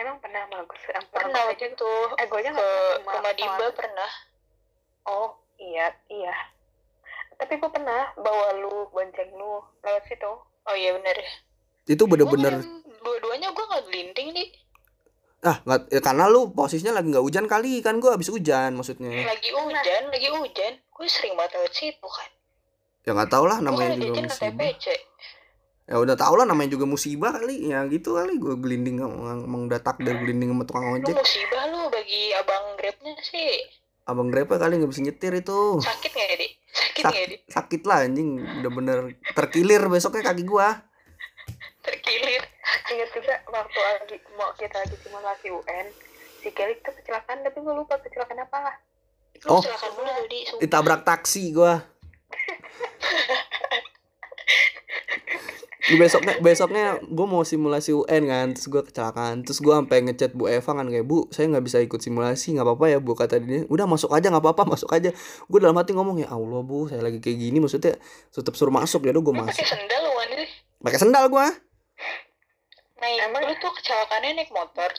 Emang pernah bagus pernah aja. itu eh gue aja ke rumah Dimba pernah. Oh iya iya. Tapi gue pernah bawa lu bonceng lu lewat situ oh iya bener ya. Itu bener-bener dua-duanya gue nggak gelinding nih. Ah nggak ya karena lu posisinya lagi nggak hujan kali kan gua abis hujan maksudnya. Lagi hujan lagi hujan. Gue sering banget lewat situ kan. Ya nggak tau lah gue namanya kan juga musibah. Ya udah tau lah namanya juga musibah kali. Ya gitu kali gue gelinding emang, udah takdir gelinding sama tukang lu ojek. musibah lu bagi abang grabnya sih. Abang grepe kali nggak bisa nyetir itu. Sakit nggak ya di sakit Sak- ya sakit lah anjing. Udah bener terkilir besoknya kaki gua. Terkilir. Ingat juga waktu lagi mau kita lagi simulasi UN si Kelly tuh kecelakaan tapi gue lupa kecelakaan apa lu Oh. ditabrak taksi gua besoknya besoknya gue mau simulasi UN kan terus gue kecelakaan. Terus gue sampai ngechat Bu Eva kan kayak Bu saya nggak bisa ikut simulasi nggak apa-apa ya Bu kata dia. Udah masuk aja nggak apa-apa masuk aja. Gue dalam hati ngomong ya Allah Bu saya lagi kayak gini maksudnya tetap suruh masuk ya udah gue masuk pakai sendal lu pakai sendal gue nah Emang- lu tuh kecelakaannya naik motor?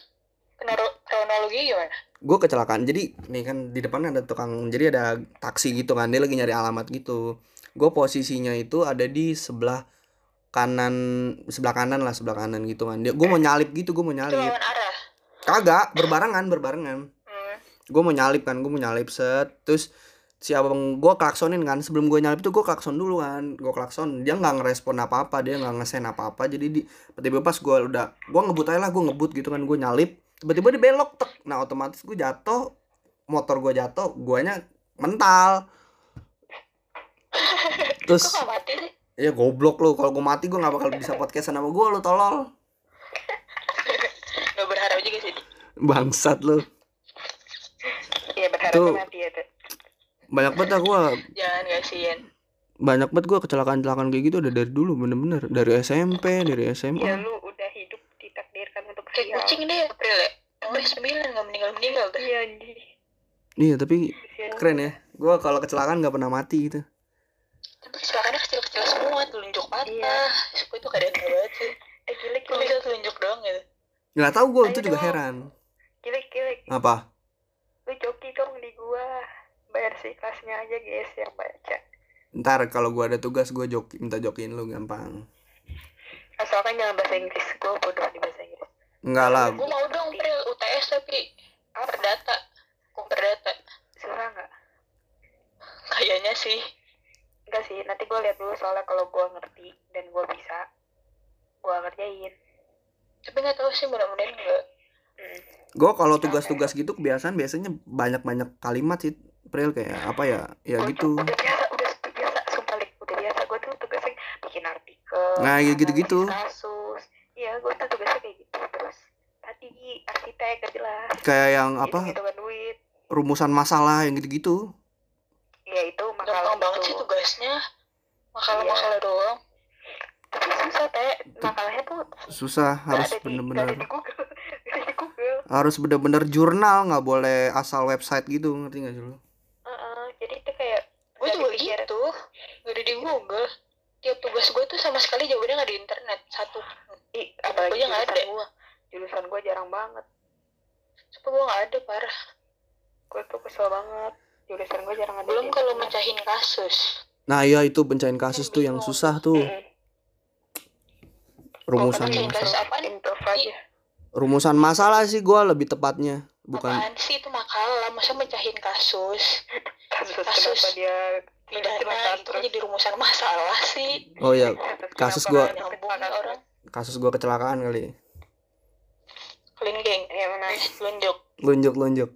Kronologi gimana? Gue kecelakaan jadi nih kan di depannya ada tukang jadi ada taksi gitu kan dia lagi nyari alamat gitu. Gue posisinya itu ada di sebelah kanan sebelah kanan lah sebelah kanan gitu kan. Dia gue mau nyalip gitu gue mau nyalip. arah? Kagak berbarengan berbarengan. Hmm. gue mau nyalip kan gue mau nyalip set. Terus si abang gue klaksonin kan sebelum gue nyalip itu gue klakson dulu kan. Gue klakson dia nggak ngerespon apa apa dia nggak ngesen apa apa jadi di tiba-tiba pas gue udah gue ngebut aja lah gue ngebut gitu kan gue nyalip. Tiba-tiba dia belok tek. Nah otomatis gue jatuh motor gue jatuh guanya mental. Terus kok gak mati sih ya goblok lu. Kalau gue mati gue nggak bakal bisa podcast sama gue lu tolol. Gak berharap juga sih. Bangsat lu. Iya berharap Tuh. mati ya tuh banyak banget gue jangan kasihan banyak banget gue kecelakaan-kecelakaan kayak gitu udah dari dulu bener-bener. Dari SMP dari ya SMA lu udah hidup ditakdirkan untuk kayak kucing deh April ya? Sampai sembilan gak meninggal meninggal tuh iya anjir iya tapi keren ya. Gue kalau kecelakaan nggak pernah mati gitu tapi kecelakaannya kecil-kecil semua telunjuk patah Iya. Sumpah itu keadaan gak banget sih. Eh gilik Kok bisa telunjuk doang gitu? Nggak tahu gue itu juga dong. heran. Gilik gilik apa? Lu joki dong di gua. Bayar si kelasnya aja guys yang baca ntar kalau gue ada tugas gue joki minta jokiin lu gampang. Asalkan jangan bahasa Inggris. Gua bodoh di bahasa Inggris. Enggak lah. Gue mau dong April UTS tapi perdata kok perdata susah nggak? Kayaknya sih enggak sih nanti gua lihat dulu soalnya kalau gua ngerti dan gua bisa gua ngerjain. Tapi nggak tahu sih mudah-mudahan enggak hmm. gue kalau tugas-tugas gitu kebiasaan biasanya banyak-banyak kalimat sih Pril kayak apa ya ya Gua gitu. udah biasa udah biasa sumpah Lik. udah biasa. Gua tuh tugasnya bikin artikel Nah, ya gitu-gitu. kasus. Iya gua tuh tugasnya kayak gitu. Terus tadi arsitek gak jelas. Kayak yang apa? hitung duit. Rumusan masalah yang gitu-gitu ya itu makalah gampang banget itu. sih tugasnya makalah-makalah doang. Tapi susah teh. Makalahnya tuh susah harus nggak nggak bener-bener nggak Google. Harus bener-bener jurnal nggak boleh asal website gitu ngerti gak sih lu? Heeh, jadi itu kayak gue nggak juga dipikir. gitu. gak ada di Google. Tiap tugas gue tuh sama sekali jawabannya nggak di internet satu. Ih, apalagi Pokoknya nggak ada. gua. Jurusan gua jarang banget. Supaya gue nggak ada parah. Gua tuh kesel banget. Jurusan gua jarang ada belum kalau mecahin kasus nah iya itu pencarian kasus tuh yang susah tuh. Rumusan masalah. rumusan masalah sih gua lebih tepatnya bukan apaan sih itu makalah masa mecahin kasus? Kasus, Kasus. kenapa dia pidana itu jadi rumusan masalah sih? Oh ya Kasus orang. Kasus gua kecelakaan kali. Ya mana lunjuk lunjuk lunjuk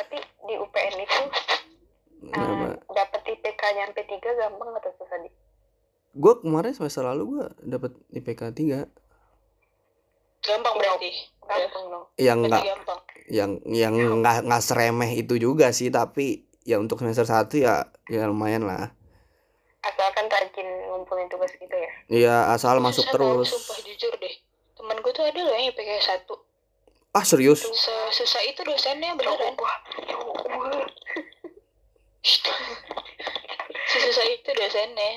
tapi di UPN itu Kenapa? dapat IPK nyampe tiga gampang atau susah di? Gue kemarin semester lalu gue dapet IPK 3 gampang berarti? Gampang dong. Yang enggak yang yang nggak nggak seremeh itu juga sih tapi ya untuk semester satu ya ya lumayan lah. Asalkan rajin ngumpulin tugas gitu ya? Iya, asal masuk Susah terus. sumpah jujur deh temen gue tuh ada loh yang IPK satu. Ah, serius? sesusah itu dosennya beneran. Wah ya. Sesusah itu dosennya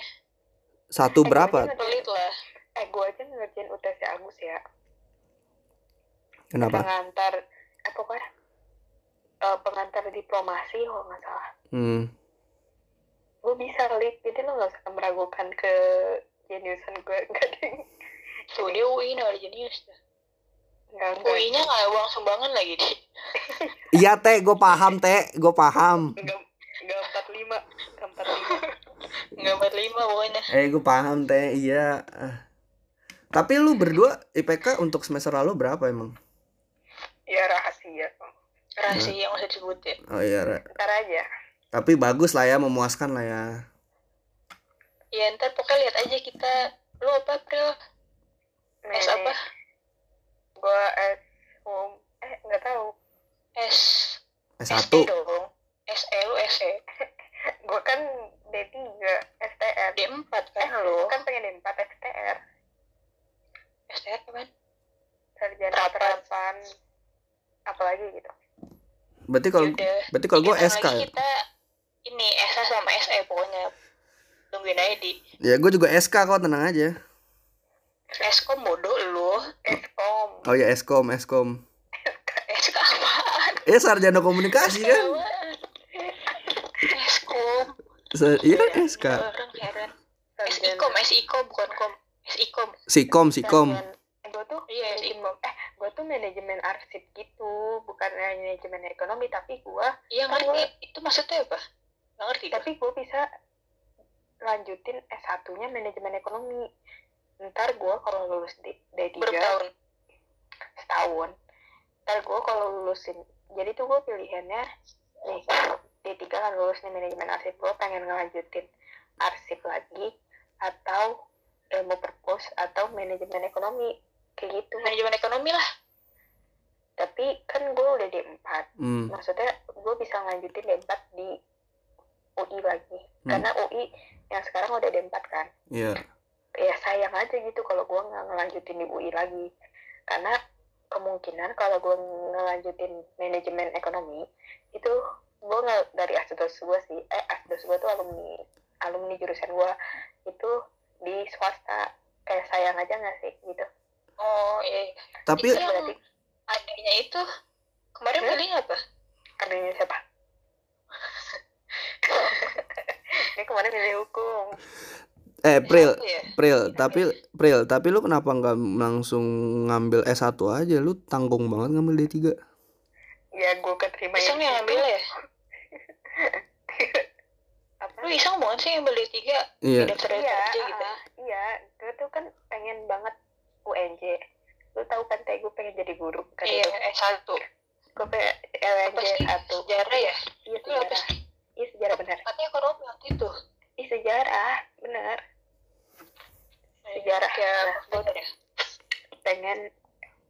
Satu Eh, berapa? pelit lah eh gue aja ngerjain UTS Agus ya Kenapa? pengantar eh pokoknya eh, pengantar diplomasi kalau nggak salah Hmm. gue bisa lihat jadi lo nggak usah meragukan ke jeniusan gue enggak deh tuh dia UI nah jenius dah enggak enggak UI nya nggak uang sumbangan lagi di Iya, Teh, gue paham, Teh. Gue paham. enggak enggak empat lima enggak empat lima nggak empat lima pokoknya Eh, gue paham, Teh. Iya. Ah. Tapi lu berdua IPK untuk semester lalu berapa emang? ya rahasia rahasia yang usah disebut ya Oh iya, Ra. ntar aja tapi bagus lah ya, memuaskan lah ya. ya ntar pokoknya lihat aja kita lu apa April S apa gue S home eh nggak tahu S S1. SE dong SE lu SE gue kan D3 STR D4 eh kan? Lu lu kan pengen D4 STR STR kan sarjana Terapan. terapan. Apalagi gitu. Berarti kalau Yaudah. berarti kalau gue Bentar SK lagi ya. kita ini SA sama SE pokoknya. Tungguin aja di. Ya, gue juga SK kok, tenang aja. Eskom bodoh lu. Eskom Oh ya, Eskom, Eskom. SK apaan? Eh, sarjana komunikasi kan? Eskom Se- iya kan? SK. orang heran. SIKOM SIKOM bukan kom. SIKOM Sikom, Sikom. gue tuh Iya, manajemen eh gue tuh manajemen arsip gitu. Bukan manajemen ekonomi tapi gue iya Kan ngerti. itu maksudnya apa? Nggak ngerti gua. tapi gue bisa lanjutin S1 nya manajemen ekonomi. Ntar gue kalau lulus D, D3 berapa tahun setahun. Ntar gue kalau lulusin jadi tuh gue pilihannya nih D3 kan lulus nih manajemen arsip. Gue pengen ngelanjutin arsip lagi atau ilmu perpus atau manajemen ekonomi kayak gitu. Manajemen ekonomi lah. Tapi kan gue udah D4 Hmm. maksudnya gue bisa ngelanjutin D4 di UI lagi. Hmm. karena UI yang sekarang udah D4 kan. Iya. ya sayang aja gitu kalau gue nggak ngelanjutin di UI lagi. Karena kemungkinan kalau gue ngelanjutin manajemen ekonomi itu gue nggak dari asdos gue sih. Eh asdos gue tuh alumni alumni jurusan gue itu di swasta. Kayak sayang aja nggak sih gitu. Oh iya Tapi Itu yang berarti- adanya itu kemarin Hah? pilih apa adanya siapa? Ini kemarin milih hukum. Eh Pril, S1 ya Pril, tapi Pril, tapi lu kenapa nggak langsung ngambil S1 aja? Lu tanggung banget ngambil D3. ya gue keterima iseng yang ambil ya lu iseng banget sih ambil D3 Iya. di daftar iya aja gitu ah, iya. Gue tuh kan pengen banget UNJ lu tahu kan teh gue pengen jadi guru kan iya S1 gue pengen apa UNJ sih? satu. Sejarah ya? Iya itu apa sejarah. iya sejarah benar. Katanya ekonomi waktu itu. Iya sejarah benar. Sejarah. ya Nah, bener ya. pengen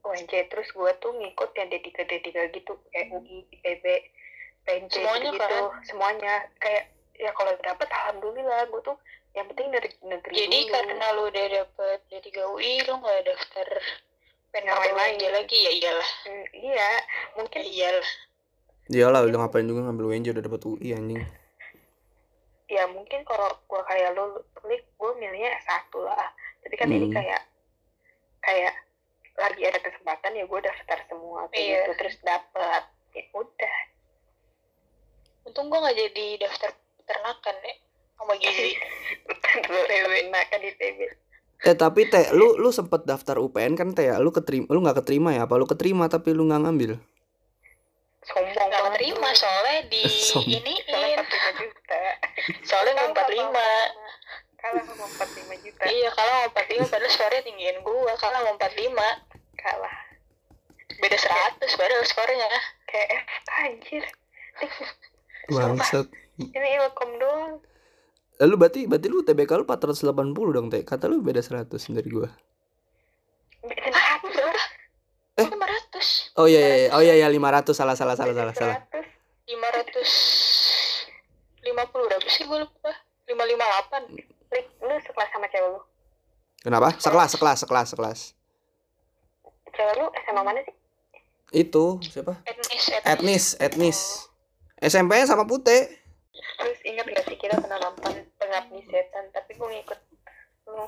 UNJ terus gue tuh ngikut yang D3 D3 gitu kayak UI IPB PNJ Semuanya gitu kan? semuanya kayak ya kalau dapet alhamdulillah gue tuh yang penting dari negeri jadi dulu. karena lu udah dapet D3 UI lu nggak daftar pengen lain-lain. UNJ lagi ya iyalah Hmm, iya mungkin ya iyalah Iyalah udah ngapain juga ngambil UNJ udah dapat UI anjing. ya mungkin kalau gue kayak lo klik gue milihnya S1 lah tapi kan ini Hmm. kayak kayak lagi ada kesempatan ya gue daftar semua kayak Iya. gitu terus dapet ya udah untung gua nggak jadi daftar peternakan ya sama gizi nah kan di TB Eh tapi teh lu lu sempet daftar UPN kan teh ya? Lu keterima lu nggak keterima ya? Apa lu keterima tapi lu nggak ngambil? sombong nggak banget. terima lu. soalnya di Sombong. soalnya iniin 45 juta. Soalnya nggak empat lima. kalah sama 45 juta. Iya kalau mau empat lima padahal skornya tinggiin gua. Kalau mau empat lima. Kalah. Beda seratus padahal skornya. Kayak F anjir Bangsat. ini ilkom doang Eh, lu berarti berarti lu TBK lu 480 dong teh. Kata lu beda 100 dari gua. satu berapa Eh? lima ratus Oh iya iya, iya. oh iya iya 500 salah salah salah salah salah. lima ratus lima puluh berapa sih gue lupa lima 558 Lik, lu sekelas sama cewek lu Kenapa? Sekelas, sekelas, sekelas, sekelas. cewek lu SMA mana sih Itu siapa? etnis Etnis, etnis. SMP-nya sama Pute. terus ingat gak sih kita pernah nonton pengabdi setan? Tapi gue ngikut lu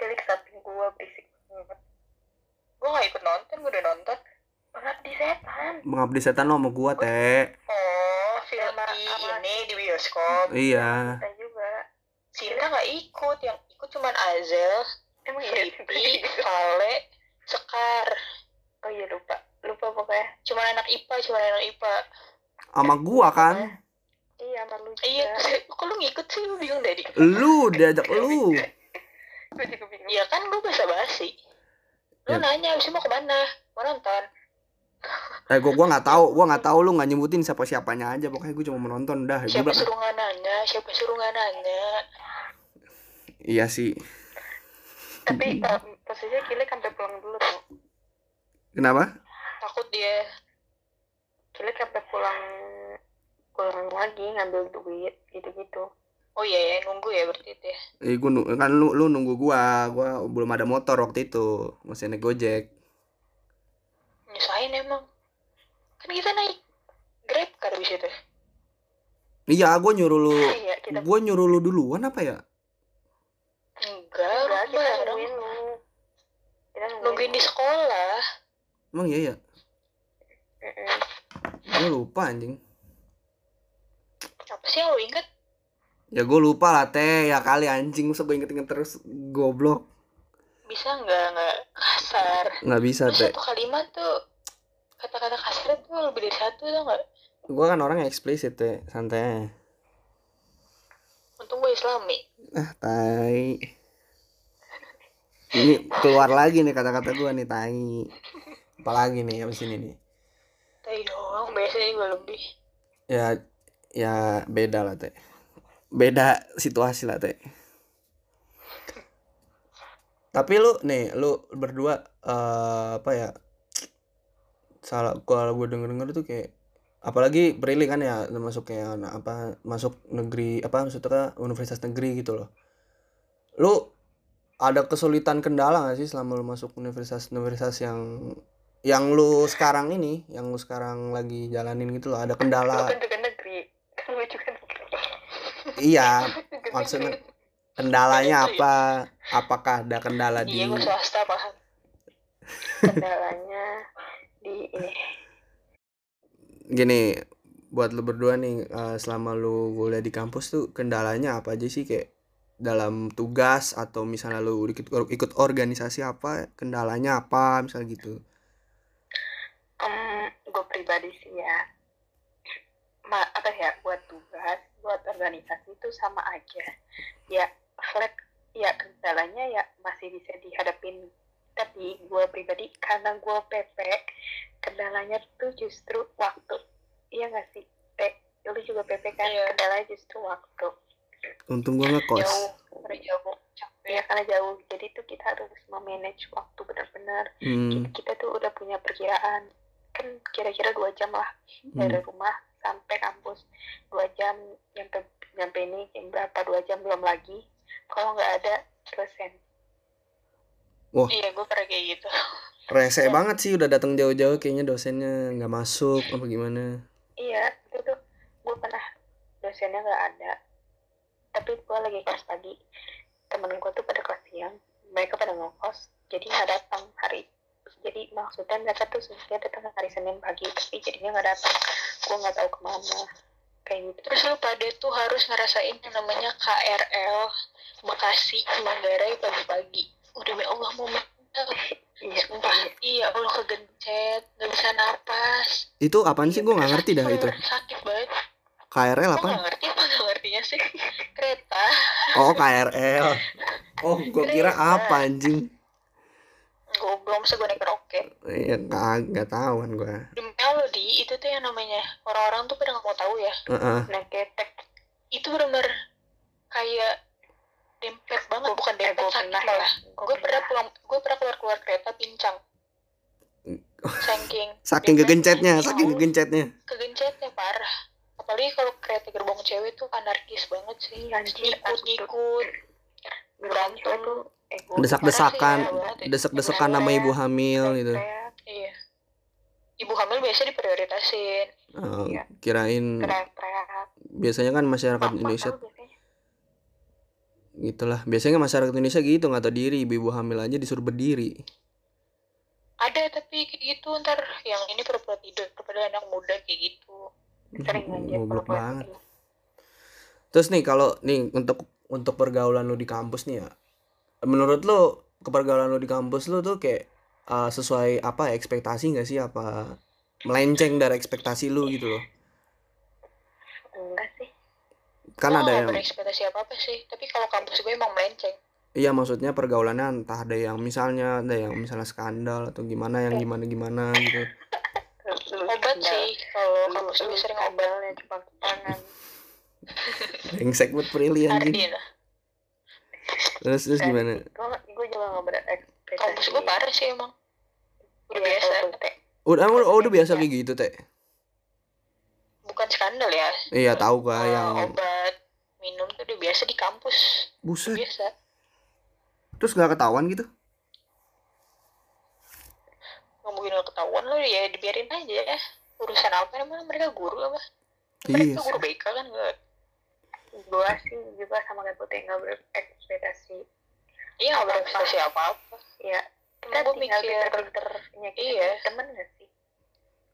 jadi samping gue berisik banget. Gue gak ikut nonton gue udah nonton. Pengabdi setan. Mengabdi setan lo sama gua, Teh. oh film ini di bioskop. Iya. kita juga. Sinta gak ikut yang ikut cuman Azel emang iya? Kale Sekar. Oh iya lupa. Lupa pokoknya. Cuman anak IPA cuman anak IPA Sama gua kan. iya sama lu juga iya kok lu ngikut sih lu bingung dari Lu diajak lu. gue juga bingung Iya kan lu basa basi lu Ya. nanya abis mau ke mana mau nonton Eh gua gua nggak tahu, gua nggak tahu lu nggak nyebutin siapa siapanya aja. Pokoknya gua cuma menonton dah. Gua siapa suruh nggak nanya siapa suruh nggak nanya Iya sih. tapi uh, posisinya Kile sampai pulang dulu tuh Kenapa? takut dia Kile sampai pulang pulang lagi ngambil duit gitu-gitu oh iya ya nunggu ya berarti itu ya Eh gua kan lu lu nunggu gua. Gua belum ada motor waktu itu. Masih naik Gojek. nyusahin emang kan kita naik grab car di situ Iya, gua nyuruh lu. iya kita Gua nyuruh lu duluan apa ya? enggak enggak lu kita nungguin lu kita nungguin di sekolah Emang iya ya? Mm-mm. Gua lupa anjing. apa sih yang lu inget Ya gua lupa lah teh. Ya kali anjing masa gua inget-inget terus goblok. bisa nggak nggak kasar Nggak bisa Terus teh. satu kalimat tuh kata-kata kasar tuh lebih dari satu tuh nggak Gua kan orang yang eksplisit teh, santai. untung gue islami Ah, tai. Ini keluar lagi nih kata-kata gua nih, tai. Apalagi nih abis ini nih. Tapi doang biasanya gue lebih Ya ya beda lah teh. Beda situasi lah teh. Tapi lu nih, lu berdua eh apa ya? Salah kalau gue denger-denger tuh kayak apalagi Prilly kan ya masuk kayak anak apa masuk negeri apa maksudnya kan universitas negeri gitu loh. Lu ada kesulitan kendala gak sih selama lu masuk universitas universitas yang yang lu sekarang ini, yang lu sekarang lagi jalanin gitu loh, ada lu kendala. kan juga negeri kan lu juga negeri Iya, maksudnya kendalanya Itu ya. apa? Apakah ada kendala di iya gue swasta paham kendalanya di ini gini buat lu berdua nih eh, selama lu kuliah di kampus tuh kendalanya apa aja sih kayak dalam tugas atau misalnya lu ikut ikut organisasi apa kendalanya apa misal gitu Em, gue pribadi sih ya ma apa ya buat tugas buat organisasi itu sama aja. Ya flat ya kendalanya ya masih bisa dihadapin tapi gue pribadi karena gue PP kendalanya tuh justru waktu. Iya gak sih Teh, lu juga PP kan? Iya. kendalanya justru waktu. Untung gua ngekos. Jauh udah jauh capek. Ya karena jauh. Jadi tuh kita harus memanage waktu benar-benar. Hmm, kita tuh udah punya perkiraan kira-kira dua jam lah. Dari hmm. rumah sampai kampus. Dua jam nyampe nyampe ini jam berapa dua jam belum lagi. Kalau nggak ada dosen iya gue pernah kayak gitu. Rese banget sih udah datang jauh-jauh kayaknya dosennya. Nggak masuk apa gimana? Iya itu tuh gue pernah dosennya nggak ada. Tapi gue lagi kelas pagi. Temen gue tuh pada kelas siang. Mereka pada ngekos jadi nggak datang hari jadi maksudnya mereka tuh sebenarnya datang hari Senin pagi tapi jadinya nggak datang. Gue nggak tahu ke mana. Kayak gitu. Terus lu pada tuh harus ngerasain yang namanya KRL Bekasi Manggarai pagi-pagi. Udah ya Allah mau iya sumpah. iya. Allah kegencet nggak bisa napas. Itu apaan sih? Gua nggak ngerti dah itu. Sakit banget. KRL apa? nggak ngerti apa nggak ngertinya sih? Kereta. Oh KRL oh gua kira apa anjing gue belum bisa gue naik roket Iya, nggak nggak tahu kan gua. demi Allah di itu tuh yang namanya orang-orang tuh pada nggak mau tahu ya Heeh. nah ketek itu benar-benar kayak dempet banget bukan dempet gua sakit pernah ya. malah gue pernah pulang gue pernah keluar keluar kereta pincang saking Saking kegencetnya, saking kegencetnya. kegencetnya parah apalagi kalau kereta gerbong cewek tuh anarkis banget sih Iya, anjir, ngikut asli. ngikut Gerbang cewek berantem desak-desakan Parah sih, ya banget ya. desak-desakan nama ibu hamil gitu. Iya. Ibu hamil biasa diprioritasin. Eh, Iya. kirain biasanya kan masyarakat Apa Indonesia biasanya. gitulah. Biasanya masyarakat Indonesia gitu nggak tahu diri. Ibu-ibu hamil aja disuruh berdiri. Ada tapi gitu. Ntar yang ini pura-pura tidur kepada anak muda kayak gitu. Sering aja goblok banget. terus nih kalau nih untuk untuk pergaulan lu di kampus nih ya menurut lu kepergaulan lu di kampus lu tuh kayak uh, sesuai apa ya, ekspektasi nggak sih? Apa melenceng dari ekspektasi lu gitu loh? Enggak sih. Kan ada yang berekspektasi apa apa sih. Tapi kalau kampus gue emang melenceng. Iya maksudnya pergaulannya entah ada yang misalnya ada yang misalnya skandal atau gimana yang gimana gimana gitu. Obat sih kalau kampus gue sering obat. Skandalnya Jepang Jepangan brengsek buat Prilly anjing Terus terus gimana? gue gue juga nggak berekspektasi kampus gue parah sih emang. Udah biasa teh. udah emang oh, udah biasa kayak gitu teh? Bukan skandal ya. Iya tahu kah Eh, yang obat minum tuh udah biasa di kampus. Buset. Biasa. Terus nggak ketahuan gitu? Nggak mungkin nggak ketahuan lo ya dibiarin aja. Ya urusan apa emang mereka guru apa? Iya mereka guru BK kan nggak gue sih juga sama kayak putih nggak berekspektasi. Iya nggak berekspektasi apa apa ya kita gue tinggal mikir pinter-pinter nyakitin Iya. temen gak sih?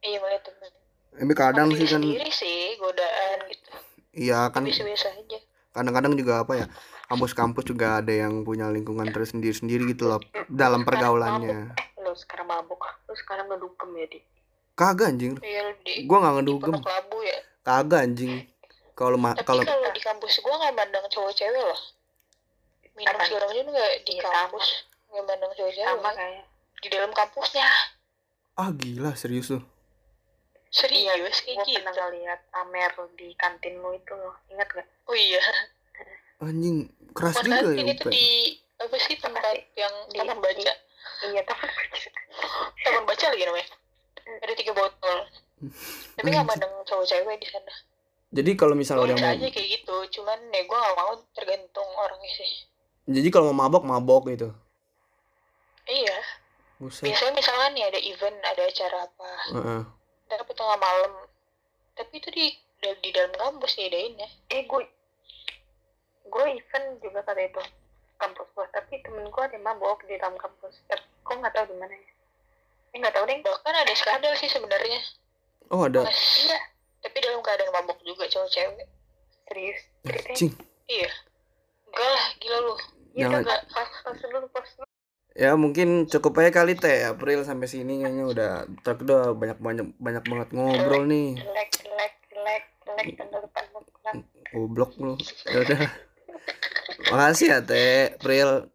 Iya malah temen. Tapi kadang sih kan sendiri sih godaan gitu. Iya kan biasa-biasa aja. kadang-kadang juga apa ya kampus-kampus juga ada yang punya lingkungan tersendiri-sendiri gitu loh dalam pergaulannya. eh lu sekarang mabuk. Lu sekarang ngedukem ya di? Kagak anjing. Iya di. Gua nggak di ngedugem ya? Kagak anjing. Kalau kalau kampus gua nggak mandang cowok cewek loh. Minum segala macam nggak di Iya, kampus nggak mandang cowok sama cewek kayak di dalam kampusnya. Ah gila serius lu? Serius kayak gue gitu. pernah ngeliat Amer di kantin lu itu loh. Ingat gak oh iya. Anjing keras Bukan juga kantin ya itu Upe. di apa sih tempat yang Di- taman baca? Iya teman taman baca lagi namanya. Ada tiga botol. Tapi nggak mandang cowok cewek di sana jadi kalau misalnya gue udah mau aja kayak gitu. Cuman ya gue gak mau tergantung orangnya sih. Jadi kalau mau mabok mabok gitu. Iya. Buset. Biasanya misalnya nih ada event ada acara apa Heeh. tapi tengah malam. Tapi itu di di, di dalam kampus diadain ya eh gue gue event juga kata itu kampus gue tapi temen gue ada yang mabok di dalam kampus. Tapi kok nggak tahu di mana ya. Eh nggak tahu deh. Bahkan ada skandal sih sebenarnya. Oh ada? Pas iya tapi dalam keadaan mabok juga cowok cewek. Serius. Ceritanya anjing iya. Enggak lah gila lu. Jangan- enggak pas pas dulu pas dulu ya mungkin cukup aja kali teh. April sampai sini kayaknya udah tak udah banyak banyak banyak banget ngobrol nih. jelek jelek jelek jelek goblok lu. Ya udah. Makasih ya teh April